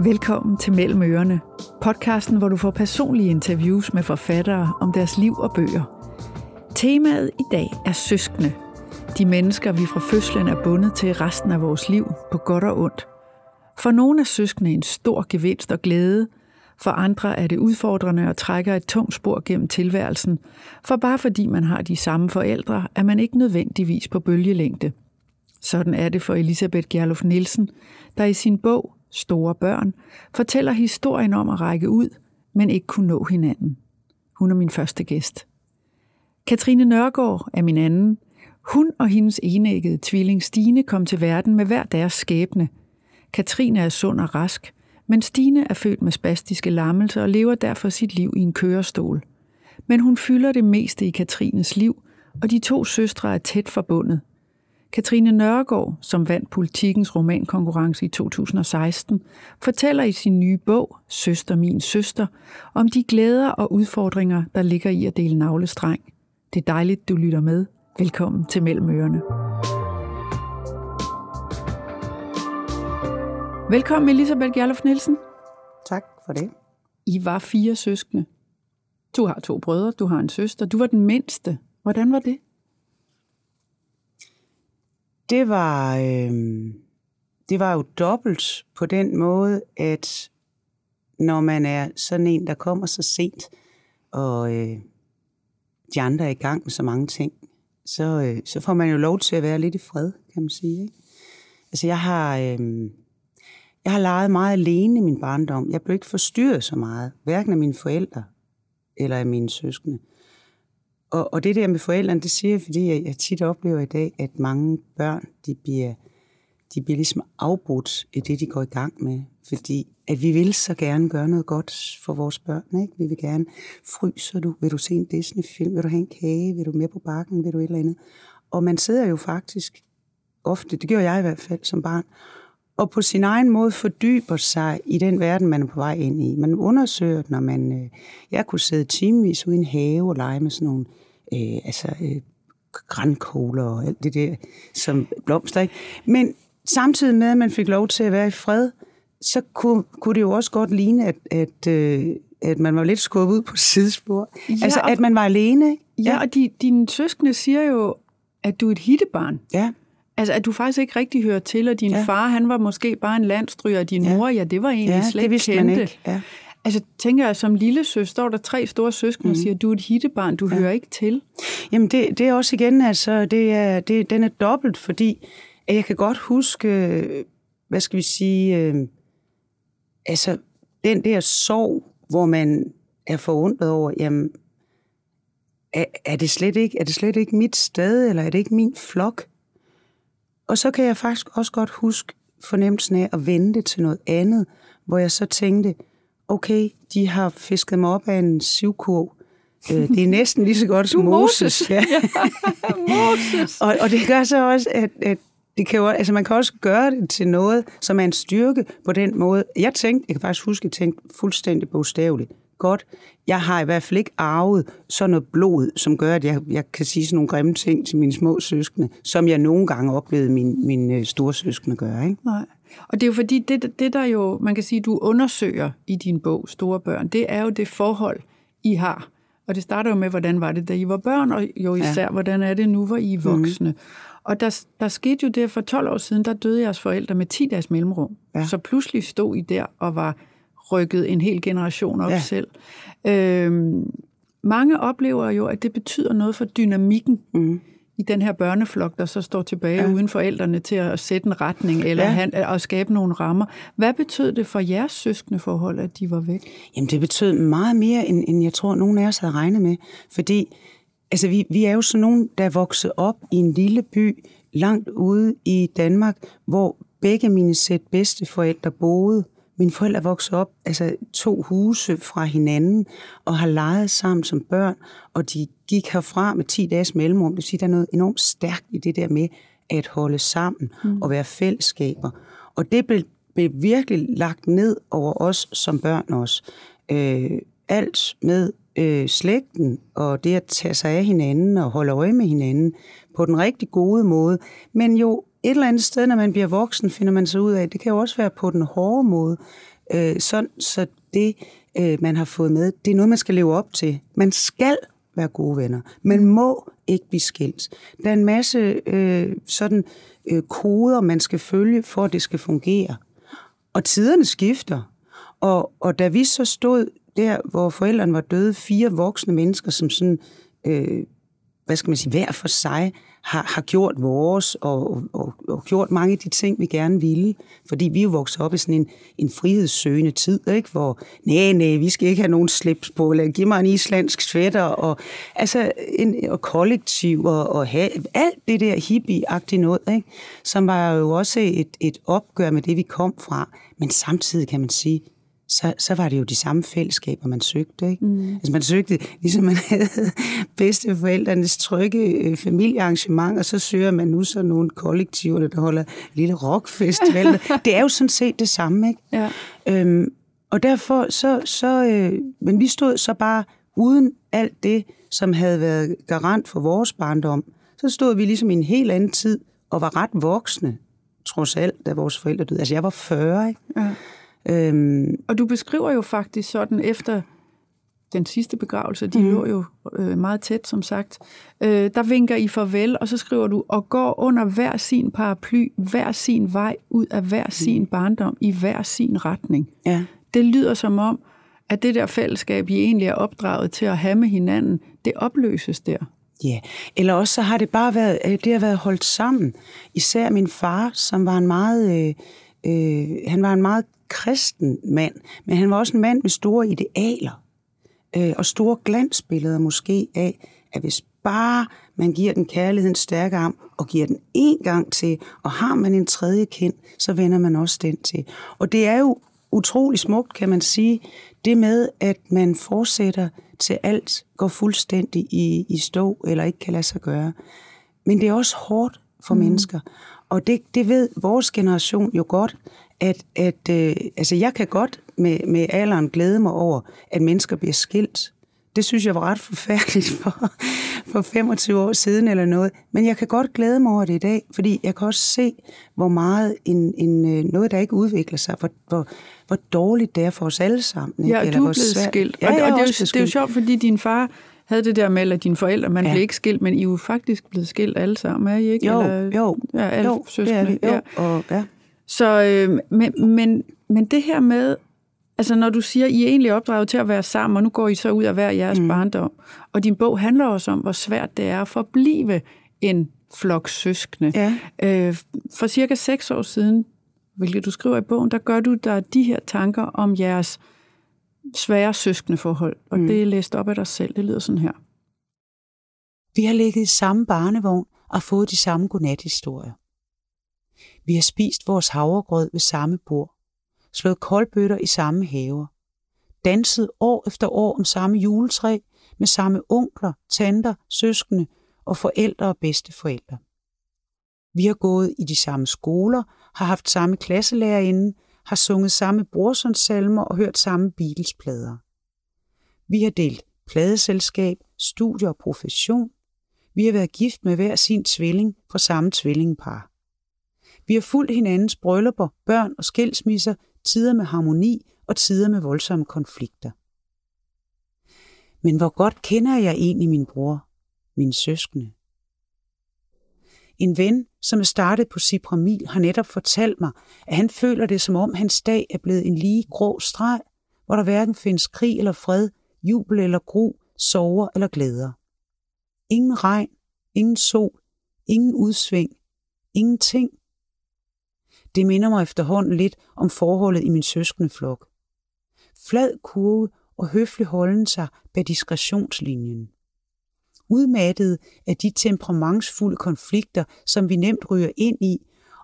Velkommen til Mellem Ørerne, podcasten, hvor du får personlige interviews med forfattere om deres liv og bøger. Temaet i dag er søskende. De mennesker, vi fra fødslen er bundet til resten af vores liv, på godt og ondt. For nogle er søskende en stor gevinst og glæde, for andre er det udfordrende og trækker et tungt spor gennem tilværelsen, for bare fordi man har de samme forældre, er man ikke nødvendigvis på bølgelængde. Sådan er det for Elisabeth Gerlof Nielsen, der i sin bog Store Børn fortæller historien om at række ud, men ikke kunne nå hinanden. Hun er min første gæst. Katrine Nørgaard er min anden. Hun og hendes enæggede tvilling Stine kom til verden med hver deres skæbne. Katrine er sund og rask, men Stine er født med spastiske lammelser og lever derfor sit liv i en kørestol. Men hun fylder det meste i Katrines liv, og de to søstre er tæt forbundet. Katrine Nørgaard, som vandt politikens romankonkurrence i 2016, fortæller i sin nye bog, Søster min søster, om de glæder og udfordringer, der ligger i at dele navlestreng. Det er dejligt, du lytter med. Velkommen til Mellem Ørerne. Velkommen Elisabeth Gerlof Nielsen. Tak for det. I var fire søskende. Du har to brødre, du har en søster. Du var den mindste. Hvordan var det? Det var, øh, det var jo dobbelt på den måde, at når man er sådan en, der kommer så sent, og øh, de andre er i gang med så mange ting, så, øh, så får man jo lov til at være lidt i fred, kan man sige. Ikke? Altså jeg har, øh, jeg har leget meget alene i min barndom. Jeg blev ikke forstyrret så meget, hverken af mine forældre eller af mine søskende. Og, og det der med forældrene, det siger jeg, fordi jeg, jeg tit oplever i dag, at mange børn, de bliver, de bliver ligesom afbrudt i det, de går i gang med. Fordi at vi vil så gerne gøre noget godt for vores børn. Ikke? Vi vil gerne, fryser du? Vil du se en Disney-film? Vil du have en kage? Vil du med på bakken? Vil du et eller andet? Og man sidder jo faktisk ofte, det gør jeg i hvert fald som barn, og på sin egen måde fordyber sig i den verden, man er på vej ind i. Man undersøger når man... Øh, jeg kunne sidde timevis ude i en have og lege med sådan nogle øh, altså, øh, grænkogler og alt det der, som blomster. Ikke? Men samtidig med, at man fik lov til at være i fred, så kunne, kunne det jo også godt ligne, at, at, øh, at man var lidt skubbet ud på sidespor. Ja, altså, at man var alene. Ja, ja og de, dine søskende siger jo, at du er et hittebarn. Ja. Altså, at du faktisk ikke rigtig hører til, og din ja. far, han var måske bare en landstryger, og din ja. mor, ja, det var egentlig ja, slet det vidste kendte. Man ikke. Ja. Altså, tænker jeg, som lille søster, står der tre store søskende mm. og siger, du er et hittebarn, du ja. hører ikke til. Jamen, det, det er også igen, altså, det er, det, den er dobbelt, fordi jeg kan godt huske, hvad skal vi sige, øh, altså, den der sorg, hvor man er forundret over, jamen, er, er, det slet ikke, er det slet ikke mit sted, eller er det ikke min flok? Og så kan jeg faktisk også godt huske fornemmelsen af at vente til noget andet, hvor jeg så tænkte, okay, de har fisket mig op af en sivkurv. Øh, det er næsten lige så godt som Moses. Moses. Ja. Moses. og, og det gør så også, at, at det kan jo, altså man kan også gøre det til noget, som er en styrke på den måde. Jeg tænkte, jeg kan faktisk huske, at jeg tænkte fuldstændig bogstaveligt. Godt, jeg har i hvert fald ikke arvet sådan noget blod, som gør, at jeg, jeg kan sige sådan nogle grimme ting til mine små søskende, som jeg nogle gange oplevede min, mine øh, store søskende gøre. Ikke? Nej. Og det er jo fordi, det, det der jo, man kan sige, du undersøger i din bog, Store Børn, det er jo det forhold, I har. Og det starter jo med, hvordan var det, da I var børn, og jo især, ja. hvordan er det nu, hvor I er mhm. voksne. Mm. Og der, der skete jo det, for 12 år siden, der døde jeres forældre med 10 dages mellemrum. Ja. Så pludselig stod I der og var rykket en hel generation op ja. selv. Øhm, mange oplever jo, at det betyder noget for dynamikken mm. i den her børneflok, der så står tilbage ja. uden forældrene til at sætte en retning eller ja. han, at skabe nogle rammer. Hvad betød det for jeres søskende forhold, at de var væk? Jamen det betød meget mere, end, end jeg tror, nogen af os havde regnet med. Fordi altså, vi, vi er jo sådan nogen, der er vokset op i en lille by langt ude i Danmark, hvor begge mine sæt bedsteforældre boede. Mine forældre voksede op altså to huse fra hinanden og har leget sammen som børn, og de gik herfra med 10 dages mellemrum. Det vil sige, der er noget enormt stærkt i det der med at holde sammen mm. og være fællesskaber. Og det blev, blev virkelig lagt ned over os som børn også. Øh, alt med øh, slægten og det at tage sig af hinanden og holde øje med hinanden på den rigtig gode måde, men jo et eller andet sted, når man bliver voksen, finder man sig ud af, det kan jo også være på den hårde måde. Øh, sådan, så det, øh, man har fået med, det er noget, man skal leve op til. Man skal være gode venner. Man må ikke blive skilt. Der er en masse øh, sådan øh, koder, man skal følge, for at det skal fungere. Og tiderne skifter. Og, og da vi så stod der, hvor forældrene var døde, fire voksne mennesker, som sådan, øh, hvad skal man sige, hver for sig har, har gjort vores og, og, og gjort mange af de ting, vi gerne ville. Fordi vi er jo vokset op i sådan en, en frihedssøgende tid, ikke? hvor nej, nej, vi skal ikke have nogen slips på, eller giv mig en islandsk sweater, og, altså, en, og kollektiv, og, og have, alt det der hippie-agtige noget, ikke? som var jo også et, et opgør med det, vi kom fra. Men samtidig kan man sige, så, så var det jo de samme fællesskaber, man søgte. Ikke? Mm. Altså man søgte, ligesom man havde bedsteforældrenes trygge øh, familiearrangement, og så søger man nu så nogle kollektiver, der holder lille rockfestival. det er jo sådan set det samme. Ikke? Ja. Øhm, og derfor så, så øh, men vi stod så bare uden alt det, som havde været garant for vores barndom. Så stod vi ligesom i en helt anden tid, og var ret voksne, trods alt, da vores forældre døde. Altså jeg var 40, ikke? Ja. Øhm, og du beskriver jo faktisk sådan efter den sidste begravelse, de mm. lå jo øh, meget tæt, som sagt. Øh, der vinker I farvel, og så skriver du, og går under hver sin paraply, hver sin vej, ud af hver mm. sin barndom, i hver sin retning. Ja. Det lyder som om, at det der fællesskab, I egentlig er opdraget til at have med hinanden, det opløses der. Ja, eller også så har det bare været, øh, det har været holdt sammen. Især min far, som var en meget, øh, øh, han var en meget kristen mand, men han var også en mand med store idealer øh, og store glansbilleder måske af, at hvis bare man giver den kærligheden stærke arm og giver den en gang til, og har man en tredje kind, så vender man også den til. Og det er jo utrolig smukt, kan man sige, det med, at man fortsætter til alt går fuldstændig i, i stå, eller ikke kan lade sig gøre. Men det er også hårdt for mm. mennesker. Og det, det ved vores generation jo godt, at, at øh, altså jeg kan godt med, med alderen glæde mig over, at mennesker bliver skilt. Det synes jeg var ret forfærdeligt for, for 25 år siden eller noget. Men jeg kan godt glæde mig over det i dag, fordi jeg kan også se, hvor meget en, en, øh, noget, der ikke udvikler sig, hvor, hvor, hvor dårligt det er for os alle sammen. Ikke? Ja, og eller du er blevet svært. skilt. Ja, og, og det, er jo, det er jo sjovt, fordi din far havde det der med, at dine forældre, man ja. blev ikke skilt, men I er jo faktisk blevet skilt alle sammen, er I ikke? Jo, eller, jo. Ja, alle jo, søskende. det er vi. Jo, ja. Og, ja. Så, øh, men, men, men det her med, altså når du siger, I er egentlig opdraget til at være sammen, og nu går I så ud af hver jeres mm. barndom, og din bog handler også om, hvor svært det er at forblive en flok søskende. Ja. Øh, for cirka seks år siden, hvilket du skriver i bogen, der gør du der de her tanker om jeres svære søskende forhold, og mm. det er læst op af dig selv. Det lyder sådan her. Vi har ligget i samme barnevogn og fået de samme godnathistorier. Vi har spist vores havregrød ved samme bord, slået koldbøtter i samme haver, danset år efter år om samme juletræ med samme onkler, tanter, søskende og forældre og bedsteforældre. Vi har gået i de samme skoler, har haft samme klasselærerinde, har sunget samme brorsonsalmer og hørt samme Beatles-plader. Vi har delt pladeselskab, studier og profession. Vi har været gift med hver sin tvilling fra samme tvillingpar. Vi har fulgt hinandens bryllupper, børn og skilsmisser, tider med harmoni og tider med voldsomme konflikter. Men hvor godt kender jeg egentlig min bror, min søskende? En ven, som er startet på Cipramil, har netop fortalt mig, at han føler det som om hans dag er blevet en lige grå streg, hvor der hverken findes krig eller fred, jubel eller gru, sover eller glæder. Ingen regn, ingen sol, ingen udsving, ingenting det minder mig efterhånden lidt om forholdet i min søskendeflok. Flad kurve og høflig holden sig bag diskretionslinjen. Udmattet af de temperamentsfulde konflikter, som vi nemt ryger ind i,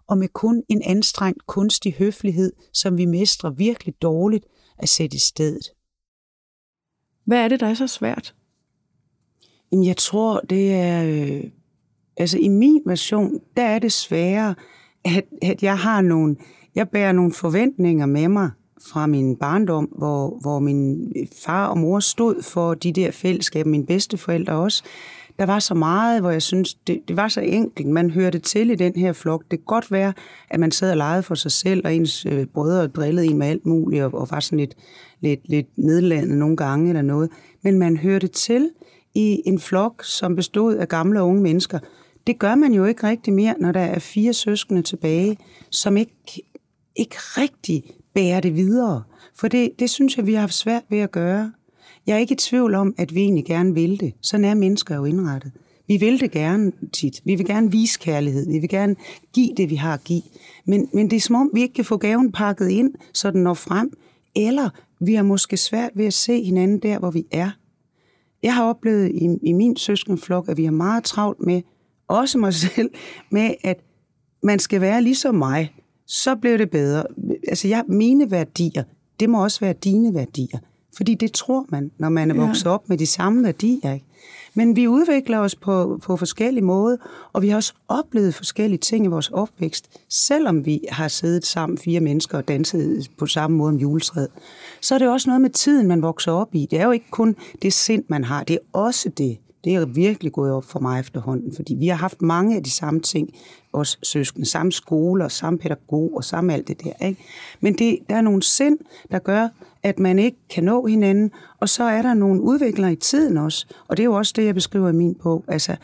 og med kun en anstrengt kunstig høflighed, som vi mestrer virkelig dårligt at sætte i stedet. Hvad er det, der er så svært? Jamen, jeg tror, det er... Øh, altså, i min version, der er det sværere, at, at jeg har nogle, jeg bærer nogle forventninger med mig fra min barndom, hvor, hvor min far og mor stod for de der fællesskaber, mine bedsteforældre også. der var så meget, hvor jeg synes, det, det var så enkelt. Man hørte til i den her flok. Det kan godt være, at man sad og legede for sig selv, og ens øh, brødre drillede en med alt muligt, og, og var sådan lidt, lidt, lidt nedlandet nogle gange eller noget. Men man hørte til i en flok, som bestod af gamle og unge mennesker. Det gør man jo ikke rigtig mere, når der er fire søskende tilbage, som ikke, ikke rigtig bærer det videre. For det, det synes jeg, vi har haft svært ved at gøre. Jeg er ikke i tvivl om, at vi egentlig gerne vil det. Sådan er mennesker jo indrettet. Vi vil det gerne tit. Vi vil gerne vise kærlighed. Vi vil gerne give det, vi har at give. Men, men det er som om, vi ikke kan få gaven pakket ind, så den når frem. Eller vi har måske svært ved at se hinanden der, hvor vi er. Jeg har oplevet i, i min søskenflok, at vi har meget travlt med, også mig selv, med at man skal være ligesom mig. Så bliver det bedre. Altså, jeg, mine værdier, det må også være dine værdier. Fordi det tror man, når man er vokset ja. op med de samme værdier. Ikke? Men vi udvikler os på, på forskellige måder, og vi har også oplevet forskellige ting i vores opvækst, selvom vi har siddet sammen fire mennesker og danset på samme måde om juletræet. Så er det også noget med tiden, man vokser op i. Det er jo ikke kun det sind, man har, det er også det. Det er virkelig gået op for mig efterhånden, fordi vi har haft mange af de samme ting, os søskende, samme skole og samme pædagog og samme alt det der. Ikke? Men det, der er nogle sind, der gør, at man ikke kan nå hinanden, og så er der nogle udviklere i tiden også, og det er jo også det, jeg beskriver i min bog. Altså,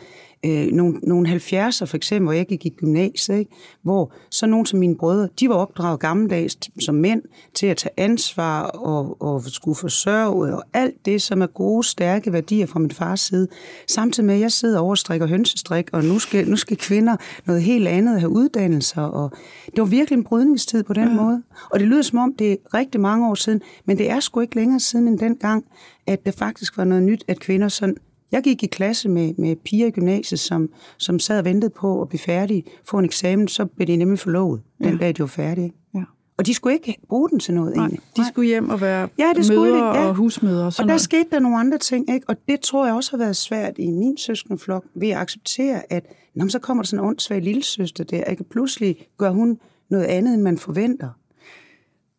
øh, nogle, nogle 70'er for eksempel, hvor jeg gik i gymnasiet, ikke? hvor så nogle som mine brødre, de var opdraget gammeldags som mænd til at tage ansvar og, og skulle forsørge og alt det, som er gode, stærke værdier fra min fars side. Samtidig med, at jeg sidder over og strikker hønsestrik, og nu skal, nu skal kvinder noget helt andet have uddannelser. Og det var virkelig en brydningstid på den ja. måde. Og det lyder som om, det er rigtig mange år siden, men det er sgu ikke længere siden end dengang, at det faktisk var noget nyt, at kvinder sådan jeg gik i klasse med, med piger i gymnasiet, som, som sad og ventede på at blive færdige, få en eksamen, så blev de nemlig forlovet, den ja. dag de var færdige. Ja. Og de skulle ikke bruge den til noget Nej, egentlig. De skulle hjem og være ja, det mødre skulle, ja. og husmødre. Og, og der noget. skete der nogle andre ting, ikke? og det tror jeg også har været svært i min søskenflok, ved at acceptere, at når så kommer der sådan en åndssvag lille søster der, ikke? pludselig gør hun noget andet, end man forventer.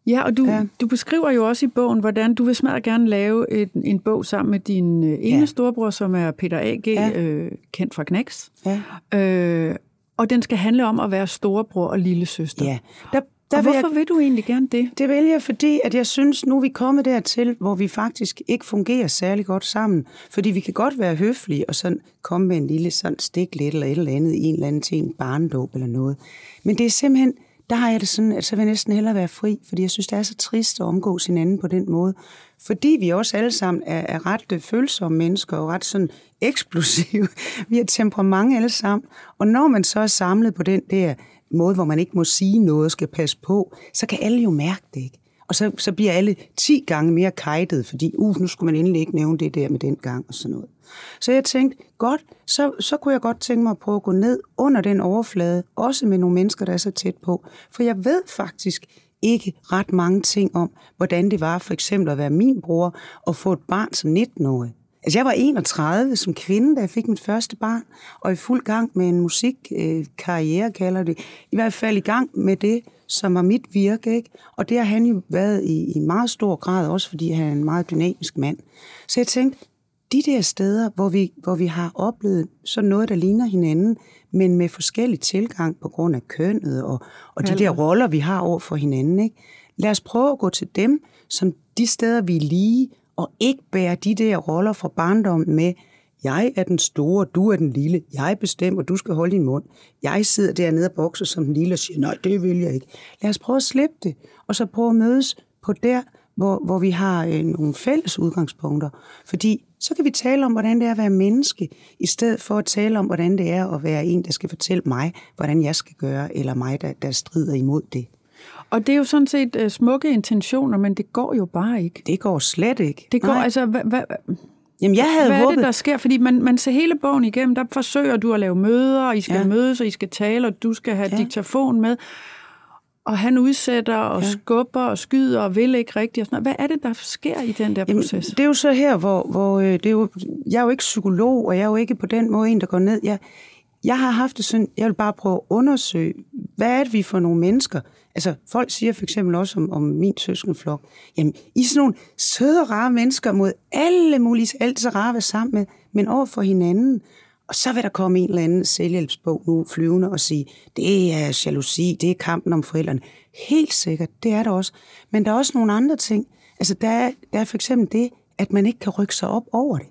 Ja, og du, ja. du beskriver jo også i bogen, hvordan du vil smadre gerne lave et, en bog sammen med din øh, ene ja. storebror, som er Peter A.G., ja. øh, kendt fra Knæks. Ja. Øh, og den skal handle om at være storebror og lille søster. Ja. Der, der og vil hvorfor jeg, vil du egentlig gerne det? Det vil jeg, fordi at jeg synes, nu er vi kommet dertil, hvor vi faktisk ikke fungerer særlig godt sammen. Fordi vi kan godt være høflige og sådan komme med en lille sådan stik lidt eller et eller andet i en eller anden en barndåb eller noget. Men det er simpelthen der har jeg det sådan, at så vil jeg næsten hellere være fri, fordi jeg synes, det er så trist at omgås hinanden på den måde. Fordi vi også alle sammen er, er ret øh, følsomme mennesker og ret sådan eksplosive. Vi har temperament alle sammen. Og når man så er samlet på den der måde, hvor man ikke må sige noget og skal passe på, så kan alle jo mærke det, ikke? Og så, så bliver alle 10 gange mere kajtet, fordi uh, nu skulle man endelig ikke nævne det der med den gang og sådan noget. Så jeg tænkte, godt, så, så kunne jeg godt tænke mig at prøve at gå ned under den overflade, også med nogle mennesker, der er så tæt på. For jeg ved faktisk ikke ret mange ting om, hvordan det var for eksempel at være min bror og få et barn som 19-årig. Altså jeg var 31 som kvinde, da jeg fik mit første barn, og i fuld gang med en musikkarriere, kalder det. I hvert fald i gang med det, som var mit virke. Ikke? Og det har han jo været i, i meget stor grad, også fordi han er en meget dynamisk mand. Så jeg tænkte, de der steder, hvor vi, hvor vi har oplevet sådan noget, der ligner hinanden, men med forskellig tilgang på grund af kønnet og, og de der roller, vi har over for hinanden. Ikke? Lad os prøve at gå til dem, som de steder, vi er lige, og ikke bære de der roller fra barndommen med, jeg er den store, du er den lille, jeg bestemmer, du skal holde din mund. Jeg sidder dernede og bokser som den lille og siger, nej, det vil jeg ikke. Lad os prøve at slippe det, og så prøve at mødes på der, hvor, hvor vi har øh, nogle fælles udgangspunkter. Fordi så kan vi tale om, hvordan det er at være menneske, i stedet for at tale om, hvordan det er at være en, der skal fortælle mig, hvordan jeg skal gøre, eller mig, der, der strider imod det. Og det er jo sådan set uh, smukke intentioner, men det går jo bare ikke. Det går slet ikke. Det går, Nej. altså, hvad, hvad, Jamen, jeg havde Hvad håbet... er det, der sker? Fordi man, man ser hele bogen igennem, der forsøger du at lave møder, og I skal ja. mødes, og I skal tale, og du skal have ja. diktafon med. Og han udsætter og ja. skubber og skyder og vil ikke rigtigt. Og sådan Hvad er det, der sker i den der Jamen, proces? Det er jo så her, hvor, hvor øh, det er jo, jeg er jo ikke psykolog, og jeg er jo ikke på den måde en, der går ned. Jeg, jeg har haft det sådan, jeg vil bare prøve at undersøge, hvad er det, vi for nogle mennesker? Altså, folk siger for eksempel også om, om min søskenflok, jamen, I er sådan nogle søde, rare mennesker mod alle mulige, alt så rare at være sammen med, men over for hinanden. Og så vil der komme en eller anden selvhjælpsbog nu flyvende og sige, det er jalousi, det er kampen om forældrene. Helt sikkert, det er der også. Men der er også nogle andre ting. Altså, der er, der er for eksempel det, at man ikke kan rykke sig op over det.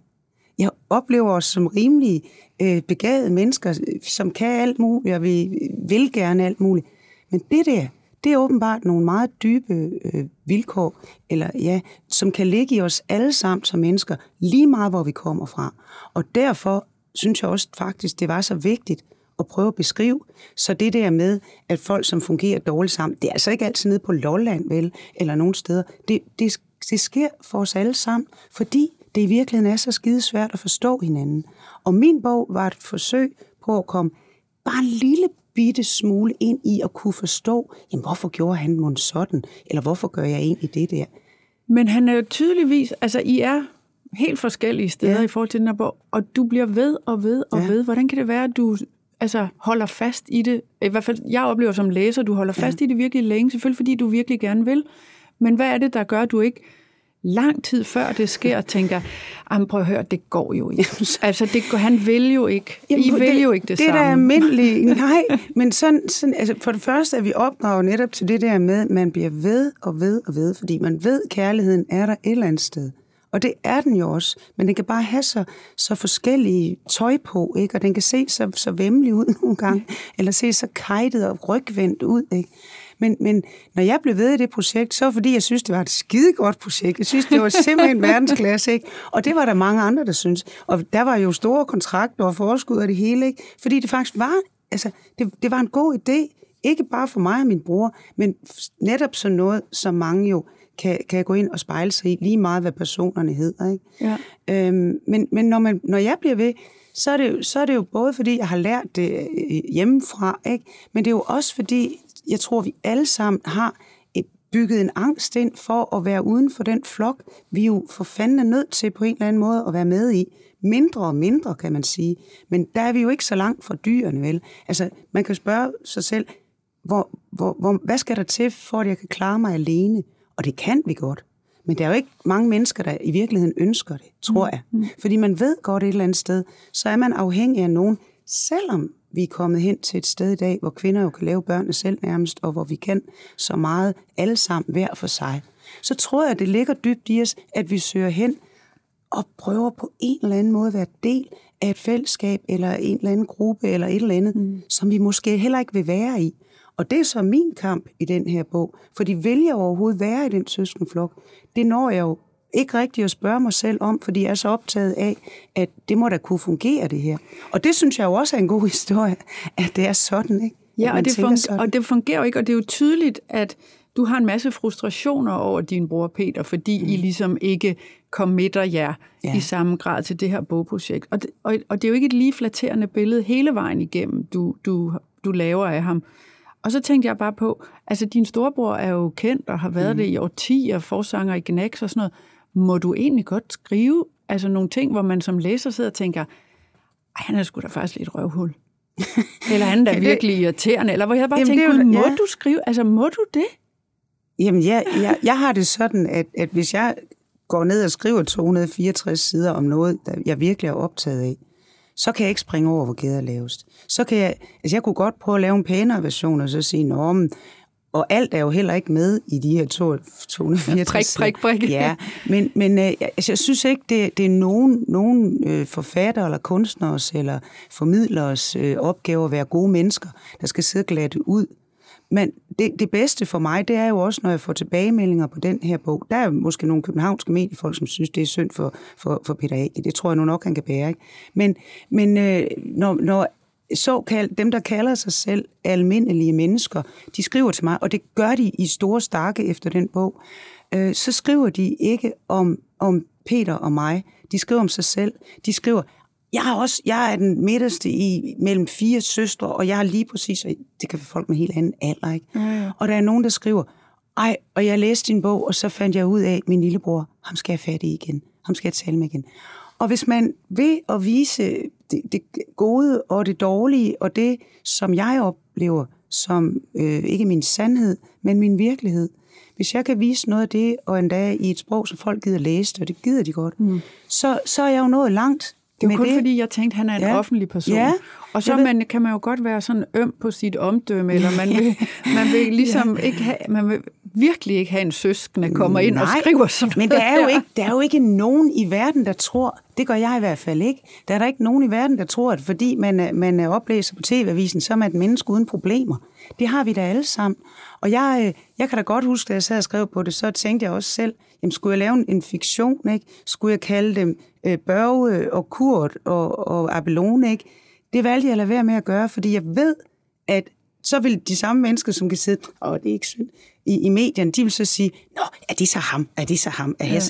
Jeg oplever os som rimelig øh, begavede mennesker, øh, som kan alt muligt, og vi vil gerne alt muligt. Men det der, det er åbenbart nogle meget dybe øh, vilkår, eller ja, som kan ligge i os alle sammen som mennesker, lige meget hvor vi kommer fra. Og derfor synes jeg også faktisk, det var så vigtigt at prøve at beskrive. Så det der med, at folk, som fungerer dårligt sammen, det er altså ikke altid nede på Lolland, vel, eller nogen steder. Det, det, det sker for os alle sammen, fordi det i virkeligheden er så skide svært at forstå hinanden. Og min bog var et forsøg på at komme bare en lille bitte smule ind i at kunne forstå, jamen hvorfor gjorde han mon sådan, eller hvorfor gør jeg egentlig det der? Men han er jo tydeligvis, altså I er helt forskellige steder ja. i forhold til den her bog, og du bliver ved og ved og ja. ved. Hvordan kan det være, at du altså, holder fast i det? I hvert fald, jeg oplever som læser, du holder fast ja. i det virkelig længe, selvfølgelig fordi du virkelig gerne vil. Men hvad er det, der gør, at du ikke lang tid før det sker, tænker, jamen prøv at høre, det går jo ikke. altså, det, han vil jo ikke. Jamen, I vil det, jo ikke det, det samme. Det er almindeligt. Nej, men sådan, sådan, altså for det første er vi opdraget netop til det der med, at man bliver ved og ved og ved, fordi man ved, at kærligheden er der et eller andet sted. Og det er den jo også, men den kan bare have så, så forskellige tøj på, ikke? og den kan se så, så vemmelig ud nogle gange, eller se så kajtet og rygvendt ud. Ikke? Men, men når jeg blev ved i det projekt, så fordi jeg synes, det var et skidegodt projekt. Jeg synes, det var simpelthen verdensklasse, ikke? Og det var der mange andre, der synes. Og der var jo store kontrakter og forskud og det hele, ikke? Fordi det faktisk var, altså, det, det var en god idé. Ikke bare for mig og min bror, men netop sådan noget, som mange jo kan, kan gå ind og spejle sig i, lige meget hvad personerne hedder. Ikke? Ja. Øhm, men men når, man, når jeg bliver ved, så er, det, så er det jo både fordi, jeg har lært det øh, hjemmefra, ikke? men det er jo også fordi, jeg tror, vi alle sammen har bygget en angst ind for at være uden for den flok, vi jo for fanden er nødt til på en eller anden måde at være med i. Mindre og mindre, kan man sige. Men der er vi jo ikke så langt fra dyrene, vel? Altså, man kan spørge sig selv, hvor, hvor, hvor, hvad skal der til, for at jeg kan klare mig alene? Og det kan vi godt. Men der er jo ikke mange mennesker, der i virkeligheden ønsker det, tror mm. jeg. Mm. Fordi man ved godt et eller andet sted, så er man afhængig af nogen, selvom vi er kommet hen til et sted i dag, hvor kvinder jo kan lave børnene selv nærmest, og hvor vi kan så meget alle sammen hver for sig. Så tror jeg, det ligger dybt i os, at vi søger hen og prøver på en eller anden måde at være del af et fællesskab, eller en eller anden gruppe, eller et eller andet, mm. som vi måske heller ikke vil være i. Og det er så min kamp i den her bog. Fordi vil jeg overhovedet være i den søskenflok? Det når jeg jo ikke rigtigt at spørge mig selv om, fordi jeg er så optaget af, at det må da kunne fungere, det her. Og det synes jeg jo også er en god historie, at det er sådan, ikke? Ja, og det, funger, og det fungerer jo ikke, og det er jo tydeligt, at du har en masse frustrationer over din bror Peter, fordi mm. I ligesom ikke committer jer ja. i samme grad til det her bogprojekt. Og det, og, og det er jo ikke et lige flatterende billede hele vejen igennem, du, du, du laver af ham. Og så tænkte jeg bare på, altså din storebror er jo kendt og har været mm. det i årtier, forsanger i Gnex og sådan noget. Må du egentlig godt skrive altså nogle ting, hvor man som læser sidder og tænker, Ej, han er sgu da faktisk lidt røvhul. eller han er da virkelig irriterende. Eller hvor jeg bare Jamen, tænker, må ja. du skrive? Altså, må du det? Jamen, jeg, jeg, jeg har det sådan, at, at hvis jeg går ned og skriver 264 sider om noget, der jeg virkelig er optaget af, så kan jeg ikke springe over, hvor gæder er lavest. Så kan jeg, altså jeg kunne godt prøve at lave en pænere version, og så sige, Nå, og alt er jo heller ikke med i de her 264. Prik, prik, prik. Ja, men, men øh, altså, jeg synes ikke, det, det er nogen, nogen øh, forfatter eller kunstners eller formidlers øh, opgave at være gode mennesker, der skal sidde glatte ud. Men det, det bedste for mig, det er jo også, når jeg får tilbagemeldinger på den her bog. Der er måske nogle københavnske mediefolk, som synes, det er synd for, for, for Peter Age. Det tror jeg nu nok, han kan bære. Ikke? Men, men øh, når, når såkaldt, dem der kalder sig selv almindelige mennesker, de skriver til mig, og det gør de i store stakke efter den bog, øh, så skriver de ikke om, om Peter og mig. De skriver om sig selv. De skriver, jeg er også, jeg er den midterste i mellem fire søstre, og jeg er lige præcis, og det kan være folk med helt anden alder, ikke? Ja, ja. Og der er nogen, der skriver, ej, og jeg læste din bog, og så fandt jeg ud af, at min lillebror, ham skal jeg fat i igen. Ham skal jeg tale med igen. Og hvis man vil at vise det, det gode og det dårlige, og det, som jeg oplever som øh, ikke min sandhed, men min virkelighed, hvis jeg kan vise noget af det, og endda i et sprog, som folk gider læse, og det gider de godt, mm. så, så er jeg jo nået langt Det var kun det. fordi, jeg tænkte, at han er en Ja. offentlig person. Ja, og så man, kan man jo godt være sådan øm på sit omdømme, eller man vil, man vil ligesom ikke have, man vil virkelig ikke have en søskende kommer ind og Nej, skriver sådan Men der er, jo ikke, der er jo ikke nogen i verden, der tror, det gør jeg i hvert fald ikke, der er der ikke nogen i verden, der tror, at fordi man, man er oplæser på TV-avisen, så er man et menneske uden problemer. Det har vi da alle sammen. Og jeg, øh, jeg kan da godt huske, da jeg sad og skrev på det, så tænkte jeg også selv, jamen skulle jeg lave en, en fiktion, ikke? Skulle jeg kalde dem øh, Børge øh, og Kurt og, og Abelone, ikke? Det valgte jeg at lade være med at gøre, fordi jeg ved, at så vil de samme mennesker, som kan sidde, åh, det er ikke synd, i, i medierne, de vil så sige, nå, er det så ham, er det så ham, er ja.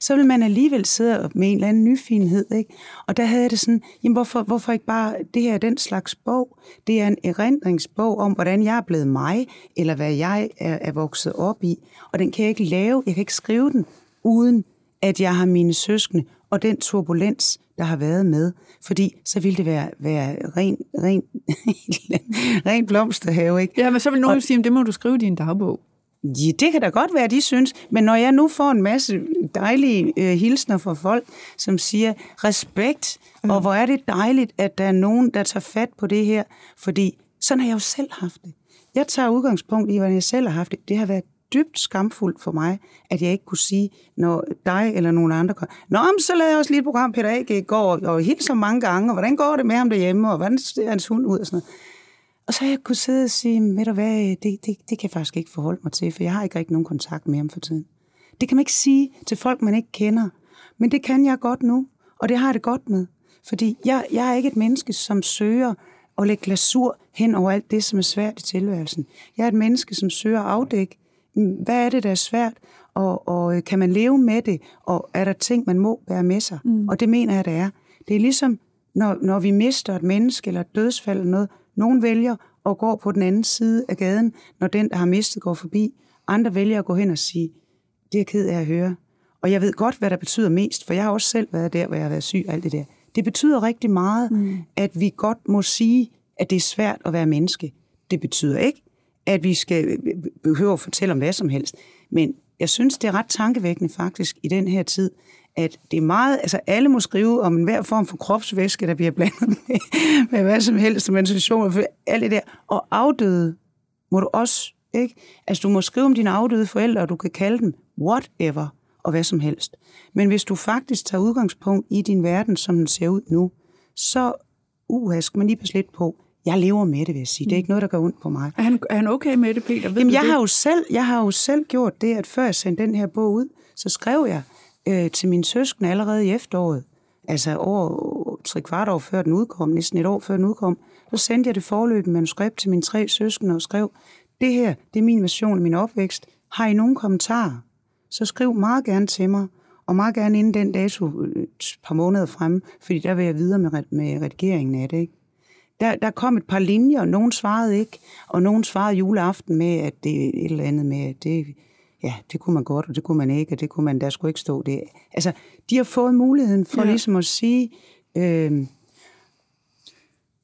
Så vil man alligevel sidde med en eller anden nyfinhed, ikke? Og der havde jeg det sådan, jamen hvorfor, hvorfor ikke bare, det her er den slags bog, det er en erindringsbog om, hvordan jeg er blevet mig, eller hvad jeg er, er vokset op i, og den kan jeg ikke lave, jeg kan ikke skrive den, uden at jeg har mine søskende, og den turbulens, der har været med. Fordi så ville det være, være ren, ren, ren blomsterhave, ikke? Ja, men så vil nogen og, sige, at det må du skrive i din dagbog. Ja, det kan da godt være, de synes. Men når jeg nu får en masse dejlige øh, hilsner fra folk, som siger respekt, mm. og hvor er det dejligt, at der er nogen, der tager fat på det her. Fordi sådan har jeg jo selv haft det. Jeg tager udgangspunkt i, hvordan jeg selv har haft det. Det har været dybt skamfuldt for mig, at jeg ikke kunne sige, når dig eller nogen andre kom. Nå, men så lavede jeg også lige et program, Peter A.G. går, og helt så mange gange, og hvordan går det med ham derhjemme, og hvordan ser hans hund ud, og sådan noget. Og så har jeg kunne sidde og sige, ved du hvad, det, det, det kan jeg faktisk ikke forholde mig til, for jeg har ikke rigtig nogen kontakt med ham for tiden. Det kan man ikke sige til folk, man ikke kender. Men det kan jeg godt nu, og det har jeg det godt med. Fordi jeg, jeg er ikke et menneske, som søger at lægge glasur hen over alt det, som er svært i tilværelsen. Jeg er et menneske, som søger at afdække, hvad er det, der er svært, og, og kan man leve med det, og er der ting, man må bære med sig? Mm. Og det mener jeg, det er. Det er ligesom, når, når vi mister et menneske eller et dødsfald eller noget, nogen vælger at gå på den anden side af gaden, når den, der har mistet, går forbi. Andre vælger at gå hen og sige, det er jeg ked af at høre. Og jeg ved godt, hvad der betyder mest, for jeg har også selv været der, hvor jeg har været syg og alt det der. Det betyder rigtig meget, mm. at vi godt må sige, at det er svært at være menneske. Det betyder ikke, at vi skal behøve at fortælle om hvad som helst. Men jeg synes, det er ret tankevækkende faktisk i den her tid, at det er meget, altså alle må skrive om enhver form for kropsvæske, der bliver blandet med, med hvad som helst, som menstruation, alt det der. Og afdøde må du også, ikke? Altså du må skrive om dine afdøde forældre, og du kan kalde dem whatever, og hvad som helst. Men hvis du faktisk tager udgangspunkt i din verden, som den ser ud nu, så uha, skal man lige passe lidt på. Jeg lever med det, vil jeg sige. Det er ikke noget, der gør ondt på mig. Er han, er han okay med det, Peter? Ved Jamen, jeg det? har, jo selv, jeg har jo selv gjort det, at før jeg sendte den her bog ud, så skrev jeg øh, til mine søskende allerede i efteråret, altså over tre kvart år før den udkom, næsten et år før den udkom, så sendte jeg det forløbende manuskript til mine tre søskende og skrev, det her, det er min version af min opvækst. Har I nogen kommentarer? Så skriv meget gerne til mig, og meget gerne inden den dato øh, et par måneder fremme, fordi der vil jeg videre med, med redigeringen af det. Ikke? Der, der kom et par linjer, og nogen svarede ikke, og nogen svarede juleaften med, at det er et eller andet med, at det, ja, det kunne man godt, og det kunne man ikke, og det kunne man, der skulle ikke stå det. Altså, de har fået muligheden for ja. ligesom at sige, øh,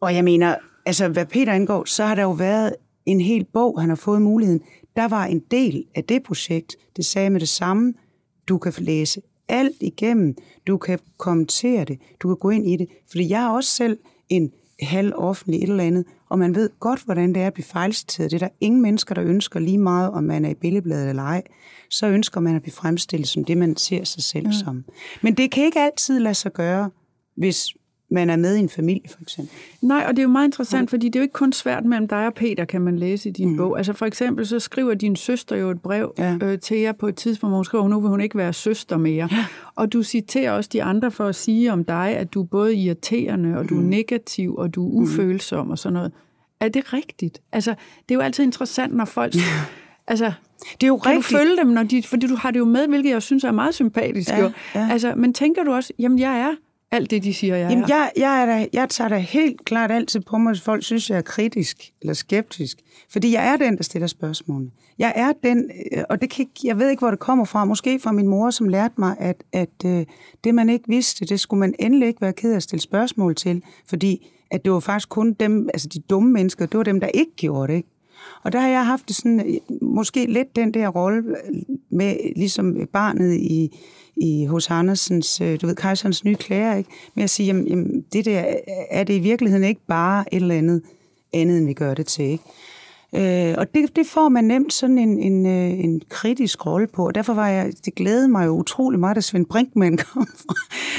og jeg mener, altså hvad Peter angår, så har der jo været en hel bog, han har fået muligheden. Der var en del af det projekt, det sagde med det samme, du kan læse alt igennem, du kan kommentere det, du kan gå ind i det, fordi jeg er også selv en halv offentlig et eller andet, og man ved godt, hvordan det er at blive fejlciteret. Det er der ingen mennesker, der ønsker lige meget, om man er i billedbladet eller ej. Så ønsker man at blive fremstillet som det, man ser sig selv ja. som. Men det kan ikke altid lade sig gøre, hvis man er med i en familie, for eksempel. Nej, og det er jo meget interessant, fordi det er jo ikke kun svært mellem dig og Peter, kan man læse i din mm. bog. Altså for eksempel, så skriver din søster jo et brev ja. øh, til jer på et tidspunkt, hvor hun skriver, nu vil hun ikke være søster mere. Ja. Og du citerer også de andre for at sige om dig, at du er både irriterende, og du er negativ, og du er ufølsom mm. og sådan noget. Er det rigtigt? Altså, det er jo altid interessant, når folk... Ja. Altså, det er jo kan rigtigt. du følge dem, når de, fordi du har det jo med, hvilket jeg synes er meget sympatisk. Ja, jo. ja. Altså, men tænker du også, jamen jeg er alt det, de siger, jeg Jamen, er? jeg, jeg, er da, jeg tager da helt klart altid på mig, hvis folk synes, jeg er kritisk eller skeptisk. Fordi jeg er den, der stiller spørgsmål. Jeg er den, øh, og det kan, jeg ved ikke, hvor det kommer fra. Måske fra min mor, som lærte mig, at, at uh, det, man ikke vidste, det skulle man endelig ikke være ked af at stille spørgsmål til. Fordi at det var faktisk kun dem, altså de dumme mennesker, det var dem, der ikke gjorde det. Ikke? Og der har jeg haft sådan, øh, måske lidt den der rolle, øh, med ligesom barnet i, i hos Andersens, øh, du ved, Kejserens nye klæder, ikke? Med at sige, jamen, jamen, det der, er det i virkeligheden ikke bare et eller andet andet, end vi gør det til, ikke? Øh, og det, det får man nemt sådan en, en, øh, en kritisk rolle på, og derfor var jeg, det glædede mig jo utrolig meget, at Svend Brinkmann kom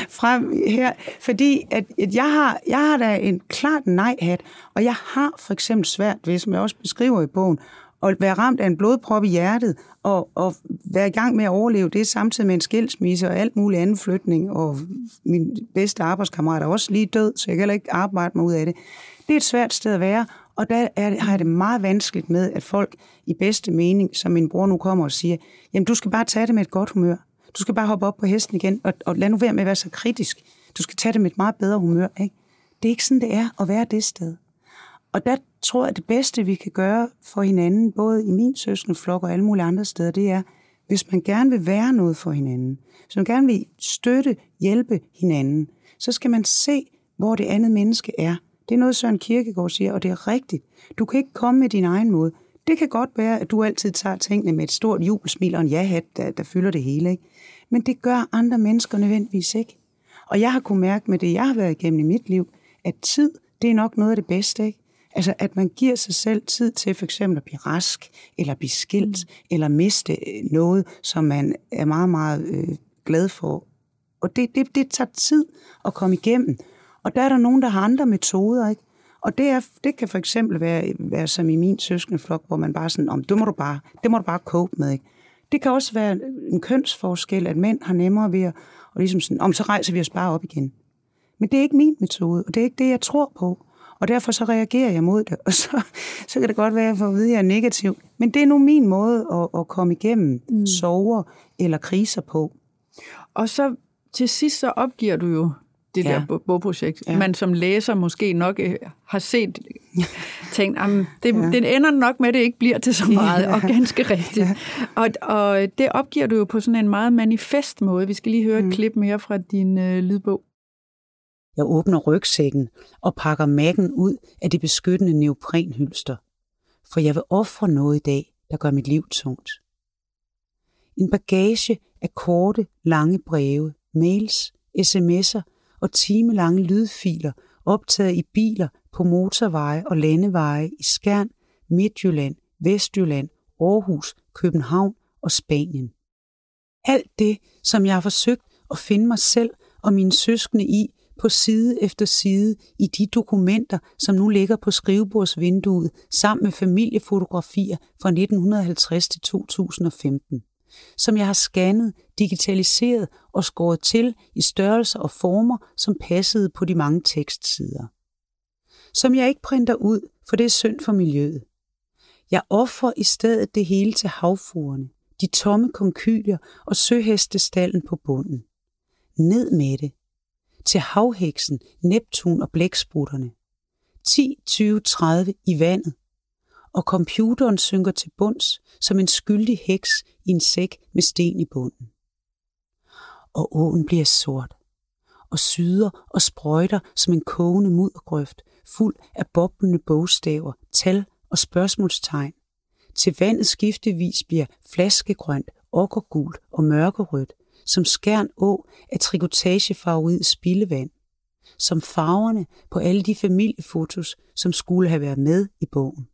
frem her, fordi at, at jeg, har, jeg har da en klart nej-hat, og jeg har for eksempel svært ved, som jeg også beskriver i bogen, at være ramt af en blodprop i hjertet, og, og være i gang med at overleve det, samtidig med en skilsmisse og alt muligt anden flytning, og min bedste arbejdskammerat er også lige død, så jeg kan heller ikke arbejde mig ud af det. Det er et svært sted at være, og der er, har jeg det meget vanskeligt med, at folk i bedste mening, som min bror nu kommer og siger, jamen du skal bare tage det med et godt humør. Du skal bare hoppe op på hesten igen, og, og lad nu være med at være så kritisk. Du skal tage det med et meget bedre humør. Ikke? Det er ikke sådan, det er at være det sted. Og der tror jeg, at det bedste, vi kan gøre for hinanden, både i min søskenflok og alle mulige andre steder, det er, hvis man gerne vil være noget for hinanden, hvis man gerne vil støtte, hjælpe hinanden, så skal man se, hvor det andet menneske er. Det er noget, Søren Kierkegaard siger, og det er rigtigt. Du kan ikke komme med din egen måde. Det kan godt være, at du altid tager tingene med et stort jubelsmil og en ja-hat, der, der fylder det hele. Ikke? Men det gør andre mennesker nødvendigvis ikke. Og jeg har kunnet mærke med det, jeg har været igennem i mit liv, at tid, det er nok noget af det bedste. Ikke? Altså, at man giver sig selv tid til for eksempel at blive rask, eller blive skilt, mm. eller miste øh, noget, som man er meget, meget øh, glad for. Og det, det, det tager tid at komme igennem. Og der er der nogen, der har andre metoder, ikke? Og det, er, det kan for eksempel være, være som i min søskendeflok, hvor man bare sådan, om det må du bare, det må du bare cope med, ikke? Det kan også være en kønsforskel, at mænd har nemmere ved at, og ligesom sådan, om så rejser vi os bare op igen. Men det er ikke min metode, og det er ikke det, jeg tror på. Og derfor så reagerer jeg mod det, og så, så kan det godt være, at jeg får at vide, at jeg er negativ. Men det er nu min måde at, at komme igennem mm. sover eller kriser på. Og så til sidst så opgiver du jo det ja. der bogprojekt. Ja. Man som læser måske nok øh, har set, tænkt, det, ja. den ender nok med, at det ikke bliver til så meget, ja. og ganske rigtigt. Ja. Og, og det opgiver du jo på sådan en meget manifest måde. Vi skal lige høre et mm. klip mere fra din øh, lydbog. Jeg åbner rygsækken og pakker mækken ud af det beskyttende neoprenhylster, for jeg vil ofre noget i dag, der gør mit liv tungt. En bagage af korte, lange breve, mails, sms'er og timelange lydfiler optaget i biler på motorveje og landeveje i Skjern, Midtjylland, Vestjylland, Aarhus, København og Spanien. Alt det, som jeg har forsøgt at finde mig selv og mine søskende i på side efter side i de dokumenter, som nu ligger på skrivebordsvinduet sammen med familiefotografier fra 1950 til 2015 som jeg har scannet, digitaliseret og skåret til i størrelser og former, som passede på de mange tekstsider. Som jeg ikke printer ud, for det er synd for miljøet. Jeg offrer i stedet det hele til havfruerne, de tomme konkylier og søhestestallen på bunden. Ned med det. Til havheksen, Neptun og blæksprutterne. 10, 20, 30 i vandet og computeren synker til bunds som en skyldig heks i en sæk med sten i bunden. Og åen bliver sort, og syder og sprøjter som en kogende muddergrøft, fuld af boblende bogstaver, tal og spørgsmålstegn. Til vandet skiftevis bliver flaskegrønt, okkergult og mørkerødt, som skærn å af trikotagefarvet spildevand, som farverne på alle de familiefotos, som skulle have været med i bogen.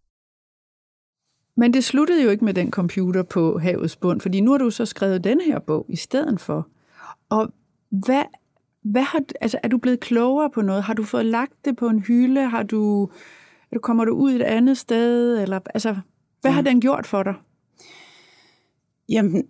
Men det sluttede jo ikke med den computer på havets bund, fordi nu har du så skrevet den her bog i stedet for. Og hvad, hvad har, altså, er du blevet klogere på noget? Har du fået lagt det på en hylde? Har du, kommer du ud et andet sted? Eller, altså, hvad ja. har den gjort for dig? Jamen,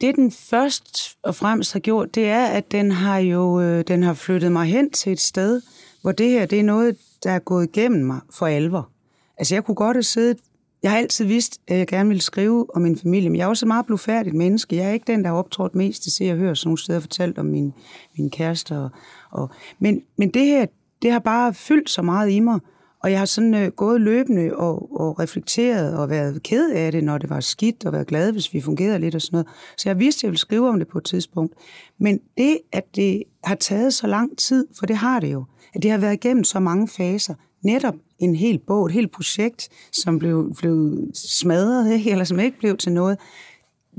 det den først og fremmest har gjort, det er, at den har jo øh, den har flyttet mig hen til et sted, hvor det her det er noget, der er gået igennem mig for alvor. Altså, jeg kunne godt have siddet jeg har altid vidst, at jeg gerne ville skrive om min familie, men jeg er også et meget blufærdigt menneske. Jeg er ikke den, der har optrådt mest til se og høre sådan nogle steder fortalt om min, min kæreste. Og, og, men, men det her, det har bare fyldt så meget i mig, og jeg har sådan øh, gået løbende og, og reflekteret og været ked af det, når det var skidt, og været glad, hvis vi fungerede lidt og sådan noget. Så jeg vidste, at jeg ville skrive om det på et tidspunkt. Men det, at det har taget så lang tid, for det har det jo, at det har været igennem så mange faser, netop en hel bog, et helt projekt, som blev, blev smadret, ikke? eller som ikke blev til noget,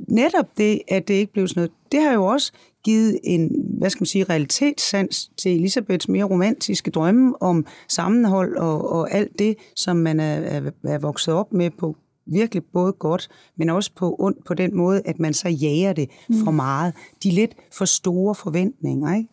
netop det, at det ikke blev sådan noget, det har jo også givet en, hvad skal man sige, realitetssans til Elisabeths mere romantiske drømme om sammenhold og, og alt det, som man er, er, er vokset op med på virkelig både godt, men også på ondt på den måde, at man så jager det for mm. meget. De lidt for store forventninger, ikke?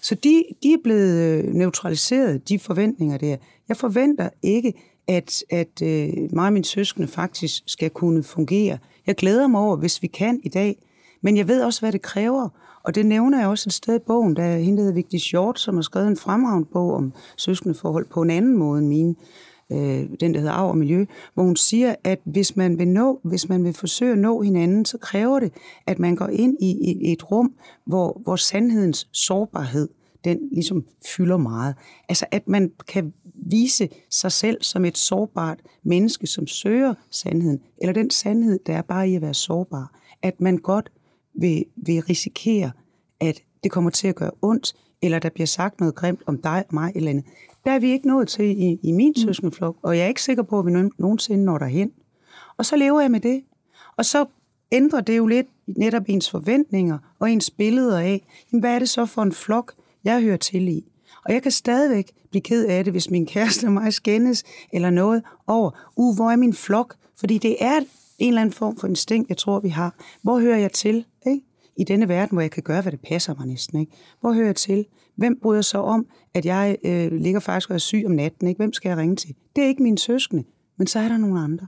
Så de, de er blevet øh, neutraliseret, de forventninger der. Jeg forventer ikke, at, at øh, mig og mine søskende faktisk skal kunne fungere. Jeg glæder mig over, hvis vi kan i dag, men jeg ved også, hvad det kræver. Og det nævner jeg også et sted i bogen, der hende, hedder Vigtig Short, som har skrevet en fremragende bog om søskendeforhold på en anden måde end mine øh, den der hedder Arv og Miljø, hvor hun siger, at hvis man vil nå, hvis man vil forsøge at nå hinanden, så kræver det, at man går ind i, i et rum, hvor, hvor sandhedens sårbarhed, den ligesom fylder meget. Altså at man kan vise sig selv som et sårbart menneske, som søger sandheden, eller den sandhed, der er bare i at være sårbar. At man godt vil, vil risikere, at det kommer til at gøre ondt, eller der bliver sagt noget grimt om dig og mig eller andet. Der er vi ikke nået til i, i min mm. søskendeflok, og jeg er ikke sikker på, at vi nogensinde når derhen. Og så lever jeg med det. Og så ændrer det jo lidt netop ens forventninger og ens billeder af, jamen, hvad er det så for en flok, jeg hører til i. Og jeg kan stadigvæk blive ked af det, hvis min kæreste og mig skændes eller noget over, uh, hvor er min flok? Fordi det er en eller anden form for instinkt, jeg tror, vi har. Hvor hører jeg til? Ikke? I denne verden, hvor jeg kan gøre, hvad det passer mig næsten. Ikke? Hvor hører jeg til? Hvem bryder sig om, at jeg øh, ligger faktisk og er syg om natten? Ikke? Hvem skal jeg ringe til? Det er ikke mine søskende, men så er der nogle andre.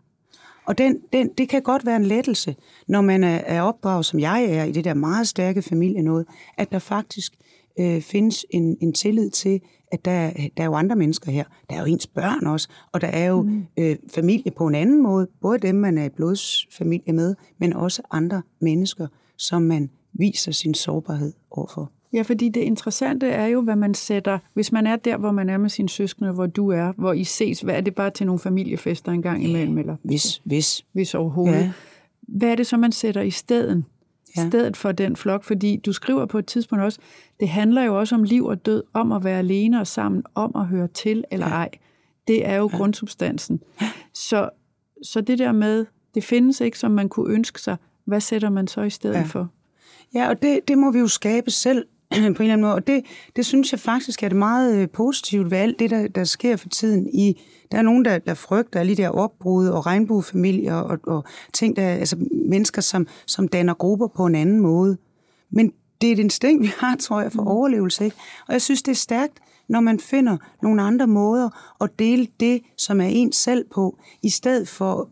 Og den, den, det kan godt være en lettelse, når man er, er opdraget, som jeg er, i det der meget stærke familie noget, at der faktisk øh, findes en, en tillid til, at der, der er jo andre mennesker her. Der er jo ens børn også, og der er jo mm. øh, familie på en anden måde. Både dem, man er i blodsfamilie med, men også andre mennesker, som man viser sin sårbarhed overfor. Ja, fordi det interessante er jo, hvad man sætter, hvis man er der, hvor man er med sine søskende, hvor du er, hvor I ses, hvad er det bare til nogle familiefester en gang imellem? Eller? Hvis, hvis. Hvis overhovedet. Ja. Hvad er det så, man sætter i stedet? Ja. stedet for den flok, fordi du skriver på et tidspunkt også, det handler jo også om liv og død, om at være alene og sammen, om at høre til eller ja. ej. Det er jo ja. grundsubstansen. Så, så det der med, det findes ikke, som man kunne ønske sig, hvad sætter man så i stedet ja. for? Ja, og det, det må vi jo skabe selv på en eller anden måde. Og det, det synes jeg faktisk er det meget øh, positivt ved alt det, der, der sker for tiden. I, der er nogen, der, der frygter de der opbrud og regnbuefamilier og, og ting, der, altså mennesker, som, som danner grupper på en anden måde. Men det er et instinkt, vi har, tror jeg, for mm. overlevelse. Ikke? Og jeg synes, det er stærkt, når man finder nogle andre måder at dele det, som er ens selv på, i stedet for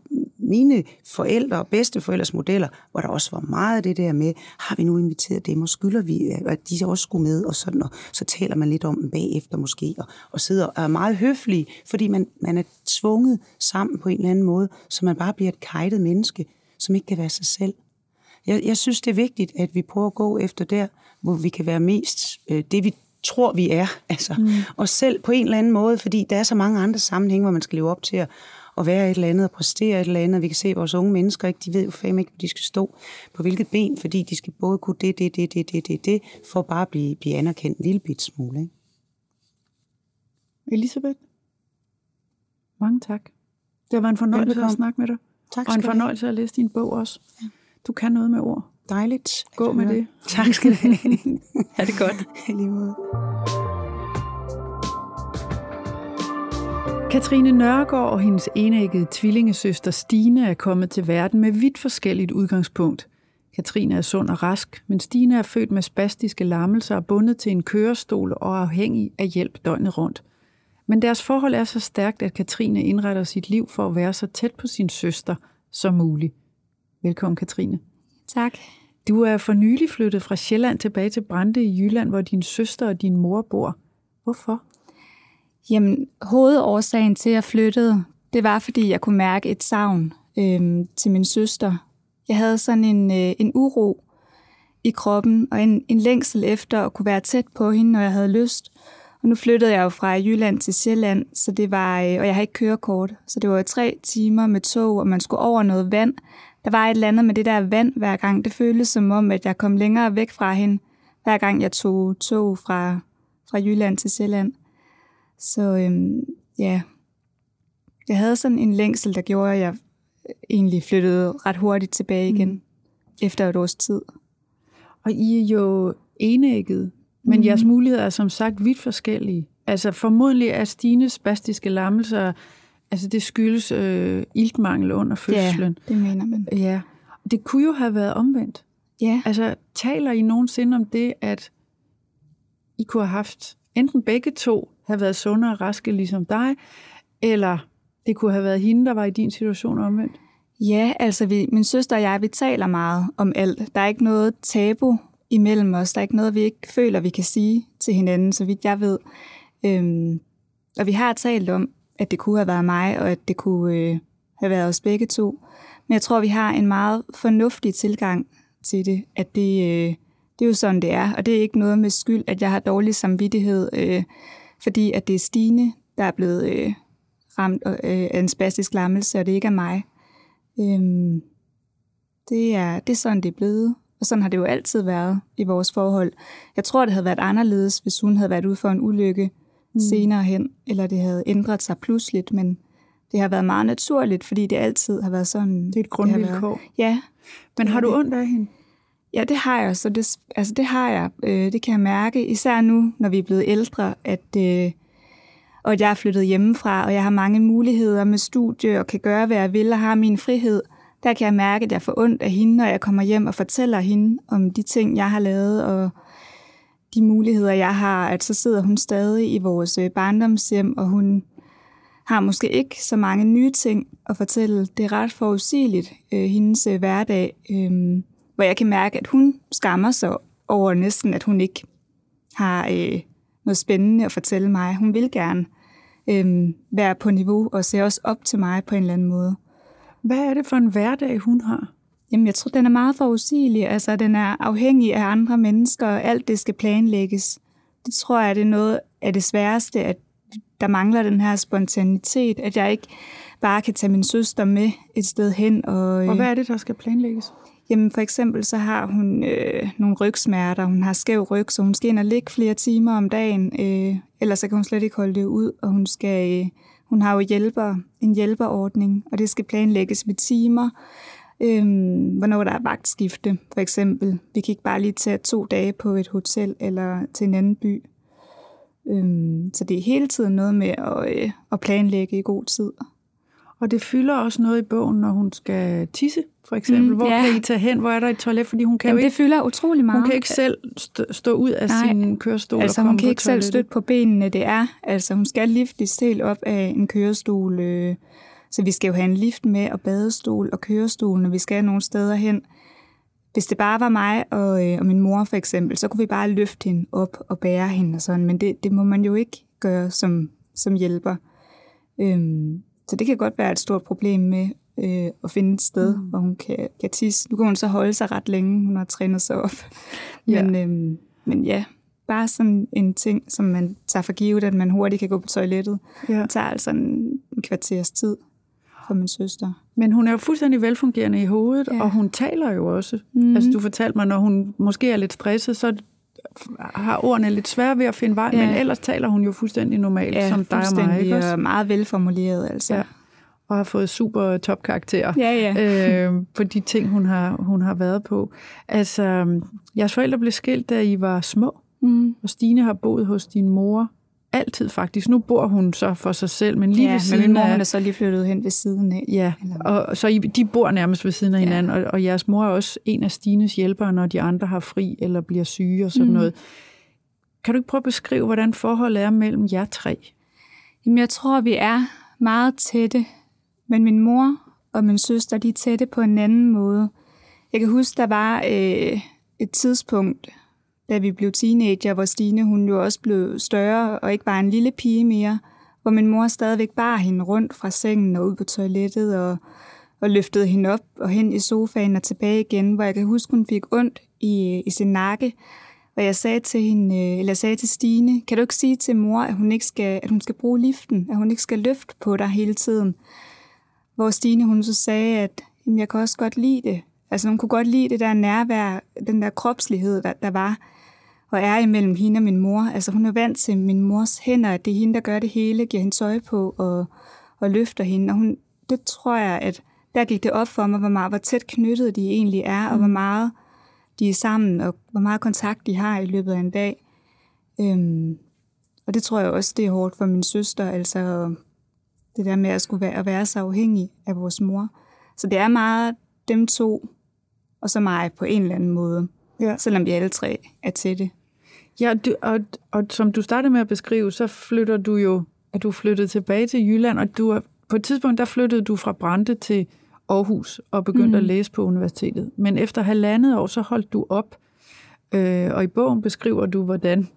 mine forældre og bedsteforældres modeller, hvor der også var meget af det der med, har vi nu inviteret dem, og skylder vi, at de også skulle med, og sådan, og så taler man lidt om dem bagefter måske, og, og sidder og er meget høflig, fordi man, man er tvunget sammen på en eller anden måde, så man bare bliver et kajtet menneske, som ikke kan være sig selv. Jeg, jeg synes, det er vigtigt, at vi prøver at gå efter der, hvor vi kan være mest øh, det, vi tror, vi er. Altså, mm. Og selv på en eller anden måde, fordi der er så mange andre sammenhænge, hvor man skal leve op til at, at være et eller andet og præstere et eller andet. Vi kan se, at vores unge mennesker, ikke, de ved jo fandme ikke, hvor de skal stå på hvilket ben, fordi de skal både kunne det, det, det, det, det, det, det for bare at blive, blive anerkendt en lille bit smule. Ikke? Elisabeth, mange tak. Det var en fornøjelse Velbekomme. at snakke med dig. Tak og en fornøjelse at læse din bog også. Ja. Du kan noget med ord. Dejligt. Gå med det. Tak skal du have. ha' det godt. I lige måde. Katrine Nørgaard og hendes enæggede tvillingesøster Stine er kommet til verden med vidt forskelligt udgangspunkt. Katrine er sund og rask, men Stine er født med spastiske lammelser og bundet til en kørestol og er afhængig af hjælp døgnet rundt. Men deres forhold er så stærkt, at Katrine indretter sit liv for at være så tæt på sin søster som muligt. Velkommen, Katrine. Tak. Du er for nylig flyttet fra Sjælland tilbage til Brande i Jylland, hvor din søster og din mor bor. Hvorfor? Jamen, hovedårsagen til, at jeg flyttede, det var, fordi jeg kunne mærke et savn øhm, til min søster. Jeg havde sådan en, øh, en uro i kroppen, og en, en længsel efter at kunne være tæt på hende, når jeg havde lyst. Og nu flyttede jeg jo fra Jylland til Sjælland, så det var, øh, og jeg har ikke kørekort, så det var tre timer med tog, og man skulle over noget vand. Der var et eller andet med det der vand hver gang. Det føltes som om, at jeg kom længere væk fra hende, hver gang jeg tog tog fra, fra Jylland til Sjælland. Så øhm, ja, jeg havde sådan en længsel, der gjorde, at jeg egentlig flyttede ret hurtigt tilbage igen. Mm. efter et års tid. Og I er jo enægget, men mm. jeres muligheder er som sagt vidt forskellige. Altså formodentlig er Stines spastiske lammelser, altså det skyldes øh, iltmangel under fødslen. Ja, det mener man. Ja, det kunne jo have været omvendt. Ja. Altså taler I nogensinde om det, at I kunne have haft enten begge to have været sunde og raske ligesom dig, eller det kunne have været hende, der var i din situation omvendt? Ja, altså vi, min søster og jeg, vi taler meget om alt. Der er ikke noget tabu imellem os. Der er ikke noget, vi ikke føler, vi kan sige til hinanden, så vidt jeg ved. Øhm, og vi har talt om, at det kunne have været mig, og at det kunne øh, have været os begge to. Men jeg tror, vi har en meget fornuftig tilgang til det, at det, øh, det er jo sådan, det er. Og det er ikke noget med skyld, at jeg har dårlig samvittighed, øh, fordi at det er Stine, der er blevet øh, ramt øh, af en spastisk lammelse, og det ikke er mig. Øhm, det, er, det er sådan, det er blevet. Og sådan har det jo altid været i vores forhold. Jeg tror, det havde været anderledes, hvis hun havde været ude for en ulykke mm. senere hen, eller det havde ændret sig pludseligt, men det har været meget naturligt, fordi det altid har været sådan. Det er et grundvilkår. Ja. Men har du ondt af hende? Ja, det har jeg. Så det, altså det har jeg. Øh, det kan jeg mærke, især nu, når vi er blevet ældre, at, øh, og at jeg er flyttet hjemmefra, og jeg har mange muligheder med studie, og kan gøre, hvad jeg vil, og har min frihed. Der kan jeg mærke, at jeg får ondt af hende, når jeg kommer hjem og fortæller hende om de ting, jeg har lavet, og de muligheder, jeg har, at så sidder hun stadig i vores øh, barndomshjem, og hun har måske ikke så mange nye ting at fortælle. Det er ret forudsigeligt, øh, hendes øh, hverdag, øh, hvor jeg kan mærke, at hun skammer sig over næsten, at hun ikke har øh, noget spændende at fortælle mig. Hun vil gerne øh, være på niveau og se også op til mig på en eller anden måde. Hvad er det for en hverdag, hun har? Jamen, jeg tror, den er meget forudsigelig. Altså, den er afhængig af andre mennesker, og alt det skal planlægges. Det tror jeg, det er noget af det sværeste, at der mangler den her spontanitet, at jeg ikke bare kan tage min søster med et sted hen. Og, og hvad er det, der skal planlægges? Jamen for eksempel så har hun øh, nogle rygsmerter, hun har skæv ryg, så hun skal ind og ligge flere timer om dagen, øh, ellers så kan hun slet ikke holde det ud, og hun skal, øh, hun har jo hjælper, en hjælperordning, og det skal planlægges med timer, øh, hvornår der er vagtskifte, for eksempel. Vi kan ikke bare lige tage to dage på et hotel eller til en anden by. Øh, så det er hele tiden noget med at, øh, at planlægge i god tid. Og det fylder også noget i bogen, når hun skal tisse, for eksempel. Mm, Hvor ja. kan I tage hen? Hvor er der et toilet? Fordi hun kan Jamen, jo ikke, det fylder utrolig meget. Hun kan ikke selv stå, ud af Nej, sin kørestol altså og komme hun kan ikke selv toilettet. støtte på benene, det er. Altså hun skal liftes helt op af en kørestol. Øh, så vi skal jo have en lift med, og badestol og kørestol, når vi skal nogle steder hen. Hvis det bare var mig og, øh, og min mor for eksempel, så kunne vi bare løfte hende op og bære hende og sådan. Men det, det må man jo ikke gøre som, som hjælper. Øhm, så det kan godt være et stort problem med øh, at finde et sted, mm. hvor hun kan, kan tisse. Nu kan hun så holde sig ret længe, hun har trænet sig op. Men, ja. Øhm, men ja, bare sådan en ting, som man tager for givet, at man hurtigt kan gå på toilettet. Ja. Det tager altså en, en kvarters tid for min søster. Men hun er jo fuldstændig velfungerende i hovedet, ja. og hun taler jo også. Mm. Altså du fortalte mig, når hun måske er lidt stresset, så har ordene lidt svære ved at finde vej, ja. men ellers taler hun jo fuldstændig normalt, ja, som dig og mig. Også? meget velformuleret, altså. Ja. Og har fået super topkarakterer ja, ja. øh, på de ting, hun har, hun har været på. Altså, jeres forældre blev skilt, da I var små, mm. og Stine har boet hos din mor altid faktisk. Nu bor hun så for sig selv, men lige ja, ved siden men min mor af... hun er så lige flyttet hen ved siden af. Ja, og så I, de bor nærmest ved siden af hinanden, ja. og, og jeres mor er også en af Stines hjælpere, når de andre har fri eller bliver syge og sådan mm. noget. Kan du ikke prøve at beskrive, hvordan forholdet er mellem jer tre? Jamen, jeg tror, vi er meget tætte, men min mor og min søster, de er tætte på en anden måde. Jeg kan huske, der var øh, et tidspunkt, da vi blev teenager, hvor Stine hun jo også blev større og ikke bare en lille pige mere, hvor min mor stadigvæk bar hende rundt fra sengen og ud på toilettet og, og løftede hende op og hen i sofaen og tilbage igen, hvor jeg kan huske, hun fik ondt i, i sin nakke. Og jeg sagde til hende, øh, eller jeg sagde til Stine, kan du ikke sige til mor, at hun ikke skal, at hun skal bruge liften, at hun ikke skal løfte på dig hele tiden? Hvor Stine hun så sagde, at jamen, jeg kan også godt lide det. Altså hun kunne godt lide det der nærvær, den der kropslighed, der, der var og er imellem hende og min mor. Altså hun er vant til min mors hænder, at det er hende, der gør det hele, giver hende tøj på og, og løfter hende. Og hun, det tror jeg, at der gik det op for mig, hvor, meget, hvor tæt knyttet de egentlig er, mm. og hvor meget de er sammen, og hvor meget kontakt de har i løbet af en dag. Øhm, og det tror jeg også, det er hårdt for min søster, altså det der med at skulle være, at være så afhængig af vores mor. Så det er meget dem to, og så mig på en eller anden måde, ja. selvom vi alle tre er til det. Ja, du, og, og som du startede med at beskrive, så flytter du jo, at du flyttede tilbage til Jylland, og du, på et tidspunkt, der flyttede du fra Brande til Aarhus og begyndte mm. at læse på universitetet. Men efter halvandet år, så holdt du op, øh, og i bogen beskriver du, hvordan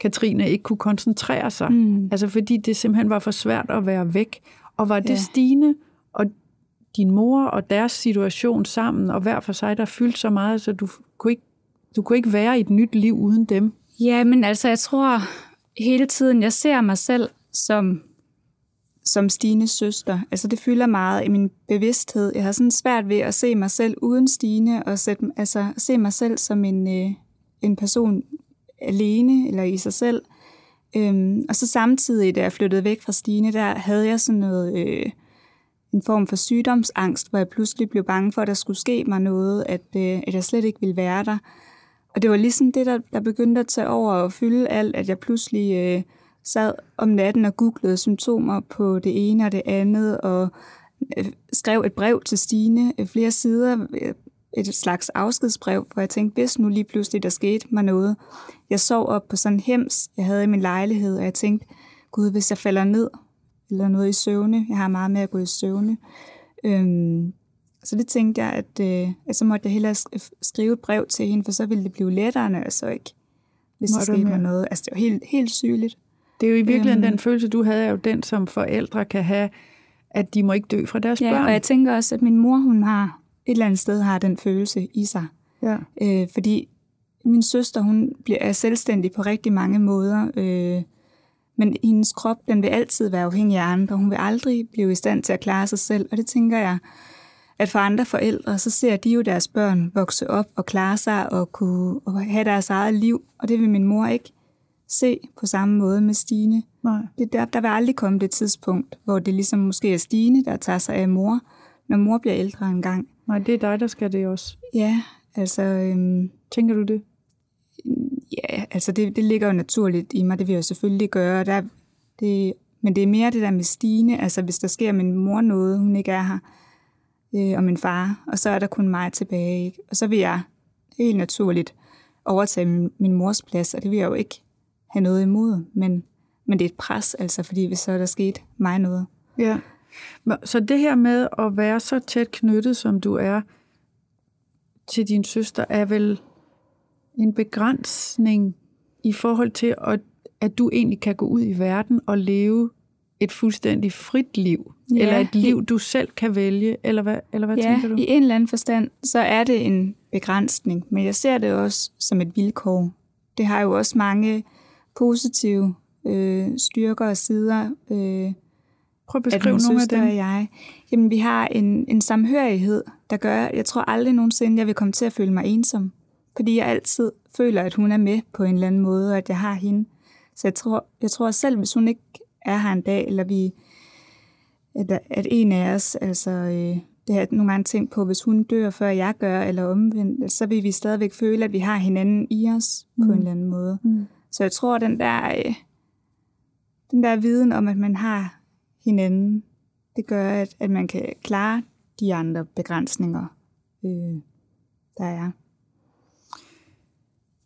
Katrine ikke kunne koncentrere sig. Mm. Altså fordi det simpelthen var for svært at være væk. Og var det ja. Stine og din mor og deres situation sammen, og hver for sig, der fyldte så meget, så du kunne ikke, du kunne ikke være i et nyt liv uden dem? Ja, men altså, jeg tror hele tiden, jeg ser mig selv som, som Stines søster. Altså, det fylder meget i min bevidsthed. Jeg har sådan svært ved at se mig selv uden Stine, og sætte, altså, se mig selv som en, øh, en person alene eller i sig selv. Øhm, og så samtidig, da jeg flyttede væk fra Stine, der havde jeg sådan noget, øh, en form for sygdomsangst, hvor jeg pludselig blev bange for, at der skulle ske mig noget, at, øh, at jeg slet ikke ville være der. Og det var ligesom det, der, der begyndte at tage over og fylde alt, at jeg pludselig øh, sad om natten og googlede symptomer på det ene og det andet, og øh, skrev et brev til Stine, øh, flere sider, øh, et slags afskedsbrev, hvor jeg tænkte, hvis nu lige pludselig der skete mig noget. Jeg sov op på sådan en hems, jeg havde i min lejlighed, og jeg tænkte, gud, hvis jeg falder ned, eller noget i søvne, jeg har meget med at gå i søvne, øhm, så det tænkte jeg, at, øh, at så måtte jeg hellere skrive et brev til hende, for så ville det blive lettere, når jeg så ikke, hvis der skete mig noget. Altså, det var helt, helt sygeligt. Det er jo i virkeligheden øhm, den følelse, du havde, er jo den, som forældre kan have, at de må ikke dø fra deres ja, børn. og jeg tænker også, at min mor, hun har et eller andet sted har den følelse i sig. Ja. Øh, fordi min søster, hun bliver, er selvstændig på rigtig mange måder, øh, men hendes krop, den vil altid være afhængig af andre. Hun vil aldrig blive i stand til at klare sig selv, og det tænker jeg, at for andre forældre, så ser de jo deres børn vokse op og klare sig og kunne og have deres eget liv, og det vil min mor ikke se på samme måde med Stine. Nej. Det der, der vil aldrig komme det tidspunkt, hvor det ligesom måske er Stine, der tager sig af mor, når mor bliver ældre engang. Nej, det er dig, der skal det også. Ja, altså... Øhm, Tænker du det? Ja, altså det, det ligger jo naturligt i mig, det vil jeg selvfølgelig gøre. Der, det, men det er mere det der med Stine, altså hvis der sker min mor noget, hun ikke er her, øh, og min far, og så er der kun mig tilbage. Ikke? Og så vil jeg helt naturligt overtage min, min mors plads, og det vil jeg jo ikke have noget imod, men, men det er et pres, altså, fordi hvis så er der sket mig noget. Ja. Så det her med at være så tæt knyttet, som du er til din søster, er vel en begrænsning i forhold til, at, at du egentlig kan gå ud i verden og leve et fuldstændig frit liv, ja, eller et liv, du selv kan vælge, eller hvad, eller hvad ja, tænker du? i en eller anden forstand, så er det en begrænsning, men jeg ser det også som et vilkår. Det har jo også mange positive øh, styrker og sider, øh, Prøv at beskrive at nogle af dem. Og jeg, jamen, vi har en, en samhørighed, der gør, jeg tror aldrig nogensinde, jeg vil komme til at føle mig ensom. Fordi jeg altid føler, at hun er med på en eller anden måde, og at jeg har hende. Så jeg tror, jeg tror selv, hvis hun ikke er her en dag, eller vi, at, at en af os, altså, øh, det har jeg nogle gange tænkt på, hvis hun dør, før jeg gør, eller omvendt, så vil vi stadigvæk føle, at vi har hinanden i os mm. på en eller anden måde. Mm. Så jeg tror, den der, øh, den der viden om, at man har hinanden, det gør, at, at man kan klare de andre begrænsninger, øh, der er.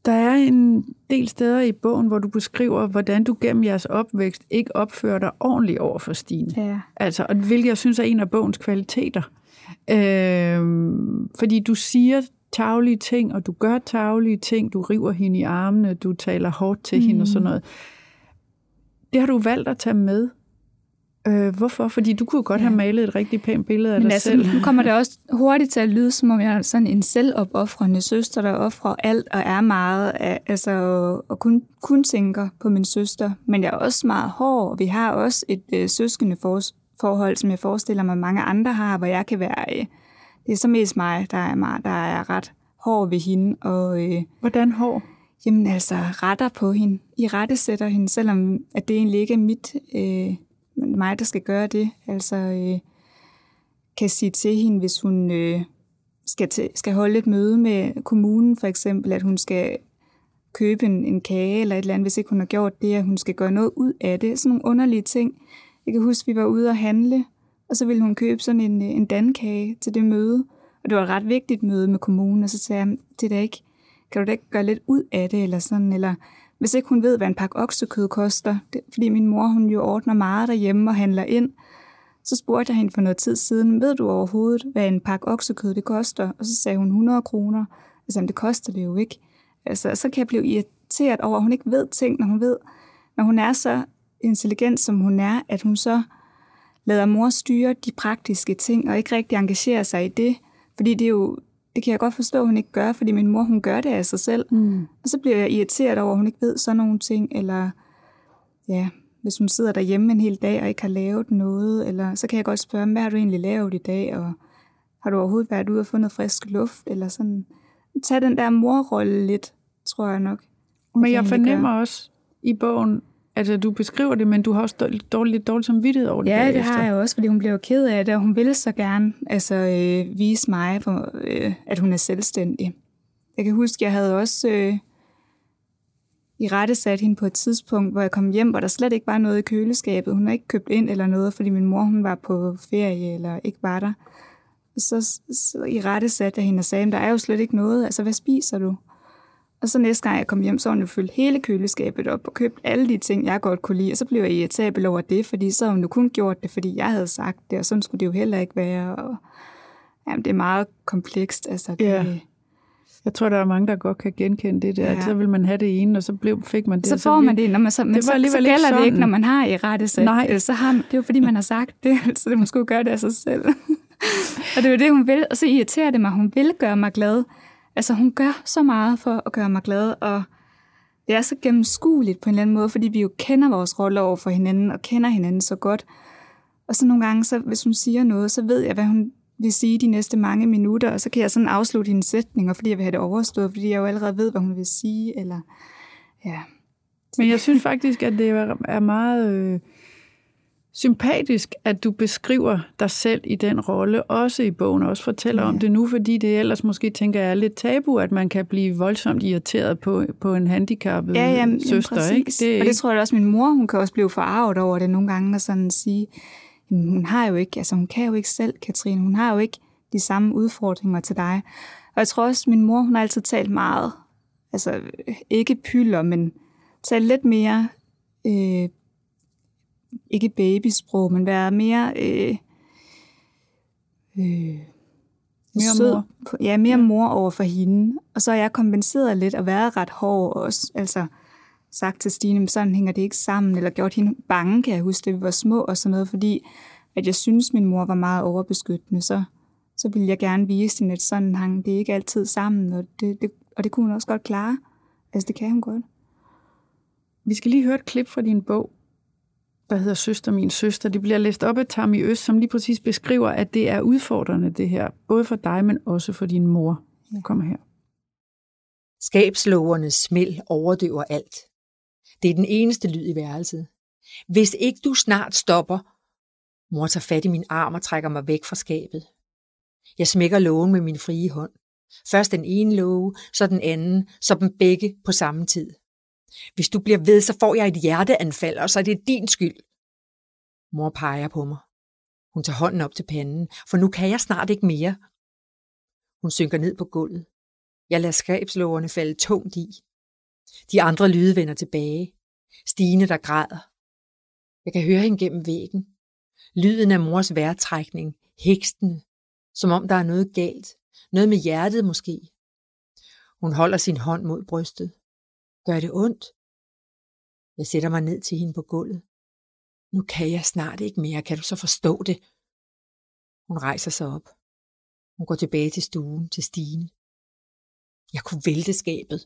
Der er en del steder i bogen, hvor du beskriver, hvordan du gennem jeres opvækst ikke opfører dig ordentligt over for Stine. Ja. Altså, og hvilket jeg synes er en af bogens kvaliteter. Øh, fordi du siger taglige ting, og du gør taglige ting, du river hende i armene, du taler hårdt til mm. hende og sådan noget. Det har du valgt at tage med Øh, hvorfor? Fordi du kunne godt ja. have malet et rigtig pænt billede af Men dig altså, selv. Nu kommer det også hurtigt til at lyde, som om jeg er sådan en selvopoffrende søster, der offrer alt og er meget, af, altså, og kun, kun tænker på min søster. Men jeg er også meget hård, og vi har også et øh, søskende for, forhold, som jeg forestiller mig, mange andre har, hvor jeg kan være... Øh, det er så mest mig, der er, meget, der er ret hård ved hende. Og, øh, Hvordan hård? Jamen altså, retter på hende. I rette sætter hende, selvom at det egentlig ikke er mit... Øh, mig, der skal gøre det. Altså, øh, kan sige til hende, hvis hun øh, skal, til, skal holde et møde med kommunen for eksempel, at hun skal købe en, en kage eller et eller andet, hvis ikke hun har gjort det, at hun skal gøre noget ud af det. Sådan nogle underlige ting. Jeg kan huske, at vi var ude at handle, og så ville hun købe sådan en, øh, en dankage til det møde. Og det var et ret vigtigt møde med kommunen, og så sagde jeg, det er ikke, kan du da ikke gøre lidt ud af det, eller sådan, eller hvis ikke hun ved, hvad en pakke oksekød koster, det, fordi min mor, hun jo ordner meget derhjemme og handler ind, så spurgte jeg hende for noget tid siden, ved du overhovedet, hvad en pakke oksekød det koster? Og så sagde hun 100 kroner. Jeg sagde, det koster det jo ikke. Altså, så kan jeg blive irriteret over, at hun ikke ved ting, når hun ved, når hun er så intelligent, som hun er, at hun så lader mor styre de praktiske ting, og ikke rigtig engagerer sig i det. Fordi det er jo, det kan jeg godt forstå, at hun ikke gør, fordi min mor, hun gør det af sig selv. Mm. Og så bliver jeg irriteret over, at hun ikke ved sådan nogle ting, eller ja, hvis hun sidder derhjemme en hel dag og ikke har lavet noget, eller så kan jeg godt spørge, hvad har du egentlig lavet i dag, og har du overhovedet været ude og fundet frisk luft, eller sådan. Tag den der morrolle lidt, tror jeg nok. Men jeg fornemmer gøre. også i bogen, Altså, du beskriver det, men du har også dårligt, dårligt, dårligt samvittighed over det Ja, bagefter. det har jeg også, fordi hun blev ked af det, og hun ville så gerne altså, øh, vise mig, for, øh, at hun er selvstændig. Jeg kan huske, jeg havde også øh, i rette sat hende på et tidspunkt, hvor jeg kom hjem, hvor der slet ikke var noget i køleskabet. Hun har ikke købt ind eller noget, fordi min mor hun var på ferie eller ikke var der. Så, så i rette satte jeg hende og sagde, der er jo slet ikke noget. Altså, hvad spiser du? Og så næste gang jeg kom hjem, så hun jo fyldt hele køleskabet op og købt alle de ting, jeg godt kunne lide. Og så blev jeg irritabel over det, fordi så har hun jo kun gjort det, fordi jeg havde sagt det, og sådan skulle det jo heller ikke være. Og, jamen, det er meget komplekst. Altså, det, ja. Jeg tror, der er mange, der godt kan genkende det der. Ja. Så vil man have det ene, og så blev, fik man det. Så får man det, når man så, men det så, så gælder det ikke, når man har i rette sat. Nej. Så har, det er jo fordi, man har sagt det, så det måske gøre det af sig selv. og det er jo det, hun vil. Og så irriterer det mig, hun vil gøre mig glad. Altså, hun gør så meget for at gøre mig glad, og det er så gennemskueligt på en eller anden måde, fordi vi jo kender vores roller over for hinanden, og kender hinanden så godt. Og så nogle gange, så, hvis hun siger noget, så ved jeg, hvad hun vil sige de næste mange minutter, og så kan jeg sådan afslutte hendes sætninger, fordi jeg vil have det overstået, fordi jeg jo allerede ved, hvad hun vil sige, eller ja. Men jeg synes faktisk, at det er meget... Øh sympatisk, at du beskriver dig selv i den rolle, også i bogen, og også fortæller ja. om det nu, fordi det ellers måske, tænker jeg, er lidt tabu, at man kan blive voldsomt irriteret på, på en handicappet ja, jamen, søster. Præcis. Ikke? Det, og det tror jeg også, min mor, hun kan også blive forarvet over det nogle gange, og sådan sige, hun har jo ikke, altså hun kan jo ikke selv, Katrine, hun har jo ikke de samme udfordringer til dig. Og jeg tror også, min mor, hun har altid talt meget, altså ikke pylder, men talt lidt mere øh, ikke babysprog, men være mere... Øh, øh, mere sød. mor. Ja, mere ja. mor over for hende. Og så har jeg kompenseret lidt og været ret hård også. Altså sagt til Stine, men sådan hænger det ikke sammen, eller gjort hende bange, kan jeg huske, da vi var små og sådan noget, fordi at jeg synes, min mor var meget overbeskyttende, så, så ville jeg gerne vise hende, at sådan hang det ikke altid sammen, og det, det, og det kunne hun også godt klare. Altså, det kan hun godt. Vi skal lige høre et klip fra din bog, der hedder Søster, min søster. Det bliver læst op af Tammy Øst, som lige præcis beskriver, at det er udfordrende, det her. Både for dig, men også for din mor. Jeg kommer her. Skabslågernes smæld overdøver alt. Det er den eneste lyd i værelset. Hvis ikke du snart stopper, mor tager fat i min arm og trækker mig væk fra skabet. Jeg smækker lågen med min frie hånd. Først den ene låge, så den anden, så dem begge på samme tid. Hvis du bliver ved, så får jeg et hjerteanfald, og så er det din skyld. Mor peger på mig. Hun tager hånden op til panden, for nu kan jeg snart ikke mere. Hun synker ned på gulvet. Jeg lader skabslågerne falde tungt i. De andre lyde vender tilbage. Stine, der græder. Jeg kan høre hende gennem væggen. Lyden af mors vejrtrækning, hækstende, som om der er noget galt. Noget med hjertet måske. Hun holder sin hånd mod brystet. Gør det ondt? Jeg sætter mig ned til hende på gulvet. Nu kan jeg snart ikke mere, kan du så forstå det? Hun rejser sig op. Hun går tilbage til stuen, til Stine. Jeg kunne vælte skabet.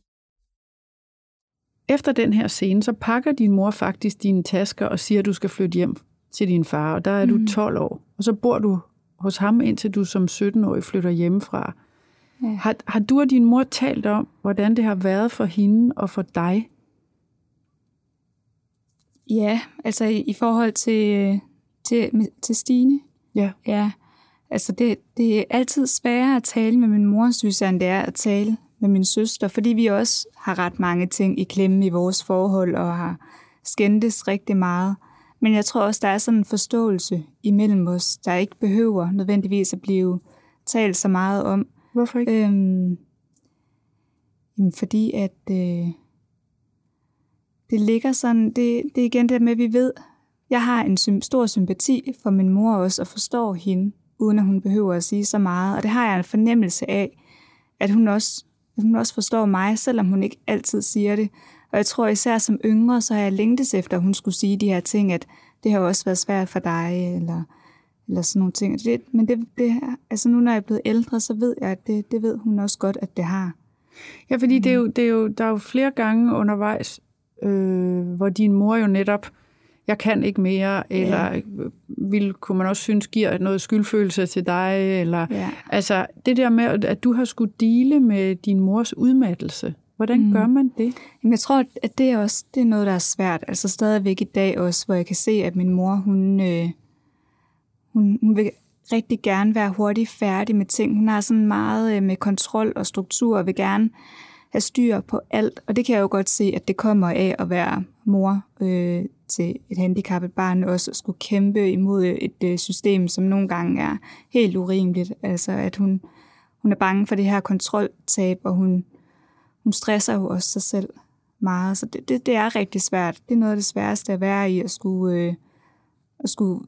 Efter den her scene, så pakker din mor faktisk dine tasker og siger, at du skal flytte hjem til din far, og der er mm. du 12 år. Og så bor du hos ham, indtil du som 17-årig flytter hjemmefra. Ja. Har, har du og din mor talt om, hvordan det har været for hende og for dig? Ja, altså i, i forhold til, til, til Stine. Ja. Ja, Altså, det, det er altid sværere at tale med min mor, synes jeg, end det er at tale med min søster, fordi vi også har ret mange ting i klemme i vores forhold og har skændtes rigtig meget. Men jeg tror også, der er sådan en forståelse imellem os, der ikke behøver nødvendigvis at blive talt så meget om. Hvorfor ikke? Øhm, jamen fordi at øh, det ligger sådan, det, det er igen det med, at vi ved, jeg har en sym- stor sympati for min mor også, og forstår hende, uden at hun behøver at sige så meget. Og det har jeg en fornemmelse af, at hun også, at hun også forstår mig, selvom hun ikke altid siger det. Og jeg tror især som yngre, så har jeg længtes efter, at hun skulle sige de her ting, at det har også været svært for dig, eller, eller sådan nogle ting. Det, men det, det, altså nu, når jeg er blevet ældre, så ved jeg, at det, det ved hun også godt, at det har. Ja, fordi det er jo, det er jo, der er jo flere gange undervejs, øh, hvor din mor jo netop, jeg kan ikke mere, eller ja. vil, kunne man også synes, giver noget skyldfølelse til dig, eller Ja. altså det der med, at du har skulle dele med din mors udmattelse. Hvordan mm. gør man det? Jamen, jeg tror, at det er også det er noget, der er svært. Altså stadigvæk i dag også, hvor jeg kan se, at min mor, hun, øh, hun, hun vil rigtig gerne være hurtigt færdig med ting. Hun har sådan meget øh, med kontrol og struktur, og vil gerne have styr på alt. Og det kan jeg jo godt se, at det kommer af at være mor øh, til et handicappet barn, også at skulle kæmpe imod øh, et øh, system, som nogle gange er helt urimeligt. Altså at hun, hun er bange for det her kontroltab, og hun, hun stresser jo også sig selv meget. Så det, det, det er rigtig svært. Det er noget af det sværeste at være i, at skulle, øh, at skulle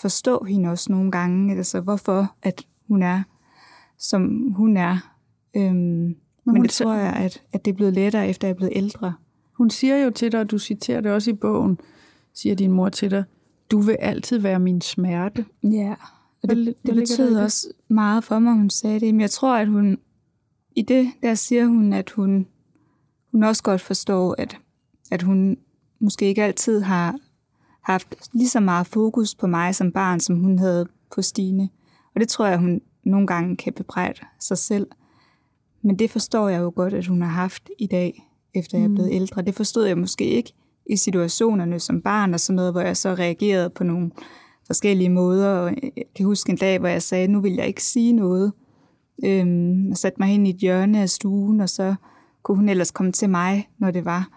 forstå hende også nogle gange. Altså hvorfor at hun er, som hun er. Øhm, men, men det tror jeg, at, at det er blevet lettere, efter jeg er blevet ældre. Hun siger jo til dig, og du citerer det også i bogen, siger din mor til dig, du vil altid være min smerte. Ja, og det, det der i betød det? også meget for mig, hun sagde det. Men jeg tror, at hun, i det der siger hun, at hun, hun også godt forstår, at, at hun måske ikke altid har haft lige så meget fokus på mig som barn, som hun havde på Stine. Og det tror jeg, hun nogle gange kan bebrejde sig selv. Men det forstår jeg jo godt, at hun har haft i dag, efter jeg er blevet ældre. Det forstod jeg måske ikke i situationerne som barn og sådan noget, hvor jeg så reagerede på nogle forskellige måder. Og jeg kan huske en dag, hvor jeg sagde, nu vil jeg ikke sige noget. Øhm, og satte mig hen i et hjørne af stuen, og så kunne hun ellers komme til mig, når det var.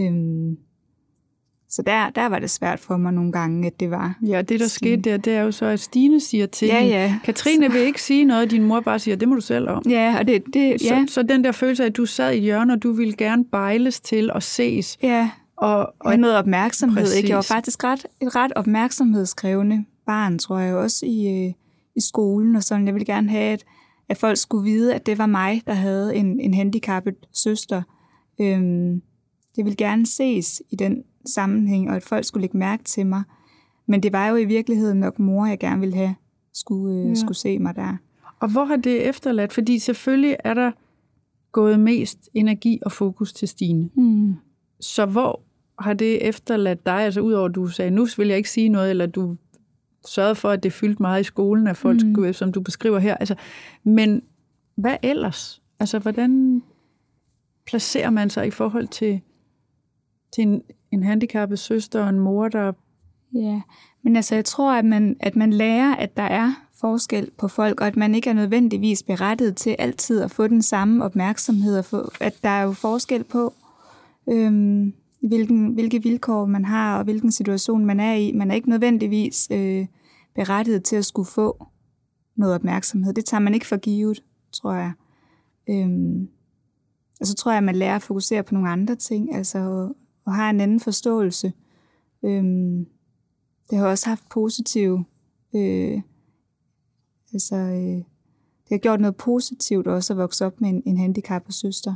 Øhm, så der, der var det svært for mig nogle gange, at det var. Ja, det der Stine. skete der, det er jo så, at Stine siger til Ja, ja. Katrine vil ikke sige noget, din mor bare siger, det må du selv om. Ja, og det, det ja, Så, så den der følelse af, at du sad i et hjørne, og du ville gerne bejles til og ses. ja, Og, og og noget opmærksomhed. Ikke? Jeg var faktisk ret, et ret opmærksomhedskrævende barn, tror jeg også, i, øh, i skolen. Og sådan. Jeg ville gerne have, at, at folk skulle vide, at det var mig, der havde en, en handicappet søster. Øhm, det ville gerne ses i den sammenhæng, og at folk skulle lægge mærke til mig. Men det var jo i virkeligheden nok mor, jeg gerne ville have, skulle, øh, Ja. skulle se mig der. Og hvor har det efterladt? Fordi selvfølgelig er der gået mest energi og fokus til Stine. Hmm. Så hvor har det efterladt dig? Altså udover at du sagde, nu vil jeg ikke sige noget, eller du sørgede for, at det fyldte meget i skolen af folk, Mm. mm. som du beskriver her. Altså, men hvad ellers? Altså, hvordan placerer man sig i forhold til, til en, en handicappet søster og en mor, der... Ja, men altså jeg tror, at man, at man lærer, at der er forskel på folk, og at man ikke er nødvendigvis berettiget til altid at få den samme opmærksomhed, og få, at der er jo forskel på, øhm, hvilken, hvilke vilkår man har, og hvilken situation man er i. Man er ikke nødvendigvis øh, berettiget til at skulle få noget opmærksomhed. Det tager man ikke for givet, tror jeg. Øhm, og så tror jeg, at man lærer at fokusere på nogle andre ting, altså og, har en anden forståelse. Øhm, det har også haft positive, øh, altså øh, det har gjort noget positivt også at vokse op med en, en handicappet søster.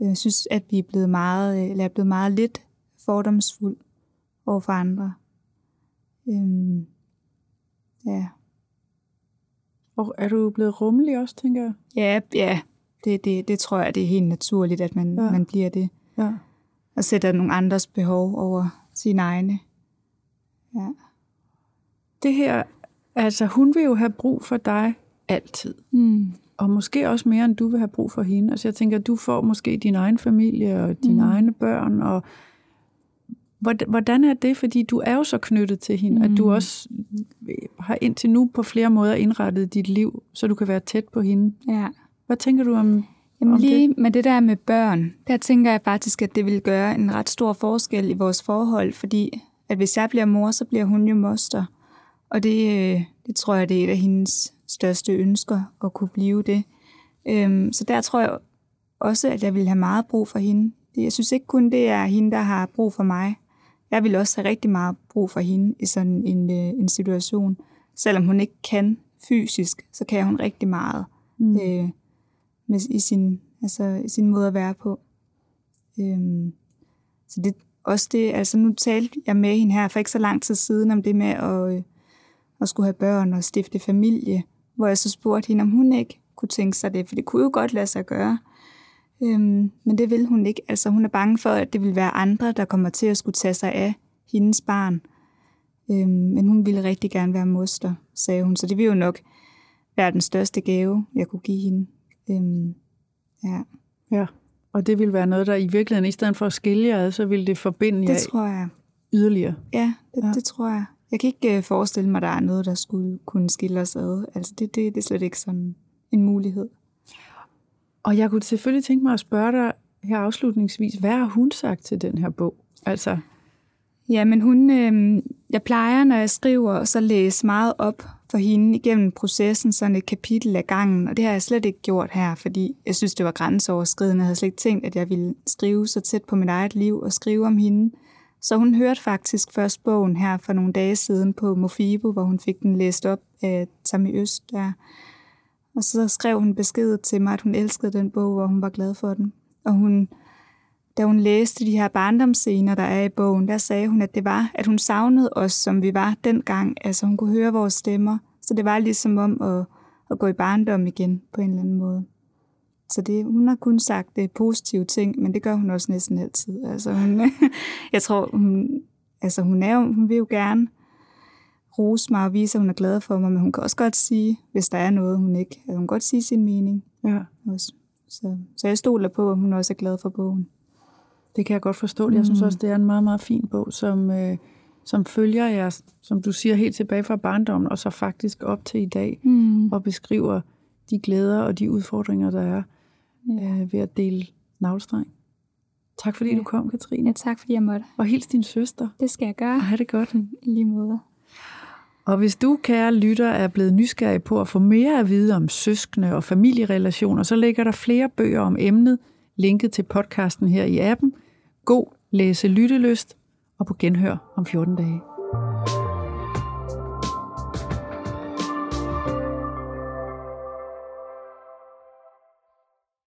Jeg synes, at vi er blevet meget, øh, eller er blevet meget lidt fordomsfuld over for andre. Øhm, ja. Og er du blevet rummelig også, tænker jeg? Ja, ja. Det, det, det tror jeg, det er helt naturligt, at man, ja. man bliver det. Ja. Og sætter nogle andres behov over sine egne. Ja. Det her, altså hun vil jo have brug for dig altid. Mm. Og måske også mere, end du vil have brug for hende. Altså jeg tænker, du får måske din egen familie og dine Mm. egne børn, og Hvordan er det? Fordi du er jo så knyttet til hende, mm. at du mm. også har indtil nu på flere måder indrettet dit liv, så du kan være tæt på hende. Ja. Hvad tænker du om, Jamen lige det? med det der med børn, der tænker jeg faktisk, at det vil gøre en ret stor forskel i vores forhold, fordi at hvis jeg bliver mor, så bliver hun jo moster. Og det, øh, det tror jeg, det er et af hendes største ønsker, at kunne blive det. Øhm, så der tror jeg også, at jeg vil have meget brug for hende. Jeg synes ikke kun, det er hende, der har brug for mig. Jeg vil også have rigtig meget brug for hende i sådan en, øh, en situation. Selvom hun ikke kan fysisk, så kan hun rigtig meget mm. øh, med, i, sin, altså, i sin måde at være på. Øhm, så det også det, altså nu talte jeg med hende her for ikke så lang tid siden om det med at, øh, at skulle have børn og stifte familie, hvor jeg så spurgte hende, om hun ikke kunne tænke sig det, for det kunne jo godt lade sig gøre. Øhm, men det vil hun ikke. Altså hun er bange for, at det vil være andre, der kommer til at skulle tage sig af hendes barn. Øhm, men hun ville rigtig gerne være moster, sagde hun. Så det vil jo nok være den største gave, jeg kunne give hende. Øhm, ja. ja, og det vil være noget, der i virkeligheden, i stedet for at skille jer ad, så vil det forbinde jer det tror jeg. yderligere. Ja det, ja, det tror jeg. Jeg kan ikke uh, forestille mig, at der er noget, der skulle kunne skille os ad. Altså det, det, det er slet ikke sådan en mulighed. Og jeg kunne selvfølgelig tænke mig at spørge dig her afslutningsvis, hvad har hun sagt til den her bog? Altså... Ja, men hun, øh, jeg plejer, når jeg skriver, så læse meget op for hende igennem processen, sådan et kapitel af gangen, og det har jeg slet ikke gjort her, fordi jeg synes, det var grænseoverskridende. Jeg havde slet ikke tænkt, at jeg ville skrive så tæt på mit eget liv og skrive om hende. Så hun hørte faktisk først bogen her for nogle dage siden på Mofibo, hvor hun fik den læst op af Tammy Øst der. Og så skrev hun besked til mig, at hun elskede den bog, og hun var glad for den. Og hun, da hun læste de her barndomsscener, der er i bogen, der sagde hun, at det var, at hun savnede os, som vi var dengang. Altså hun kunne høre vores stemmer. Så det var ligesom om at, at gå i barndom igen på en eller anden måde. Så det, hun har kun sagt det positive ting, men det gør hun også næsten altid. Altså hun, jeg tror, hun, altså hun, er, hun vil jo gerne rose mig og vise, at hun er glad for mig, men hun kan også godt sige, hvis der er noget, hun ikke... Altså hun kan godt sige sin mening. Ja. Også. Så, så jeg stoler på, at hun også er glad for bogen. Det kan jeg godt forstå. Jeg synes mm. også, det er en meget, meget fin bog, som, øh, som følger jer, som du siger, helt tilbage fra barndommen, og så faktisk op til i dag, mm. og beskriver de glæder og de udfordringer, der er ja. øh, ved at dele navlstreng. Tak fordi ja. du kom, Katrine. Ja, tak fordi jeg måtte. Og hils din søster. Det skal jeg gøre. Og have det godt. I lige måde. Og hvis du, kære lytter, er blevet nysgerrig på at få mere at vide om søskende og familierelationer, så ligger der flere bøger om emnet, linket til podcasten her i appen. God læse-lyttelyst og på genhør om 14 dage.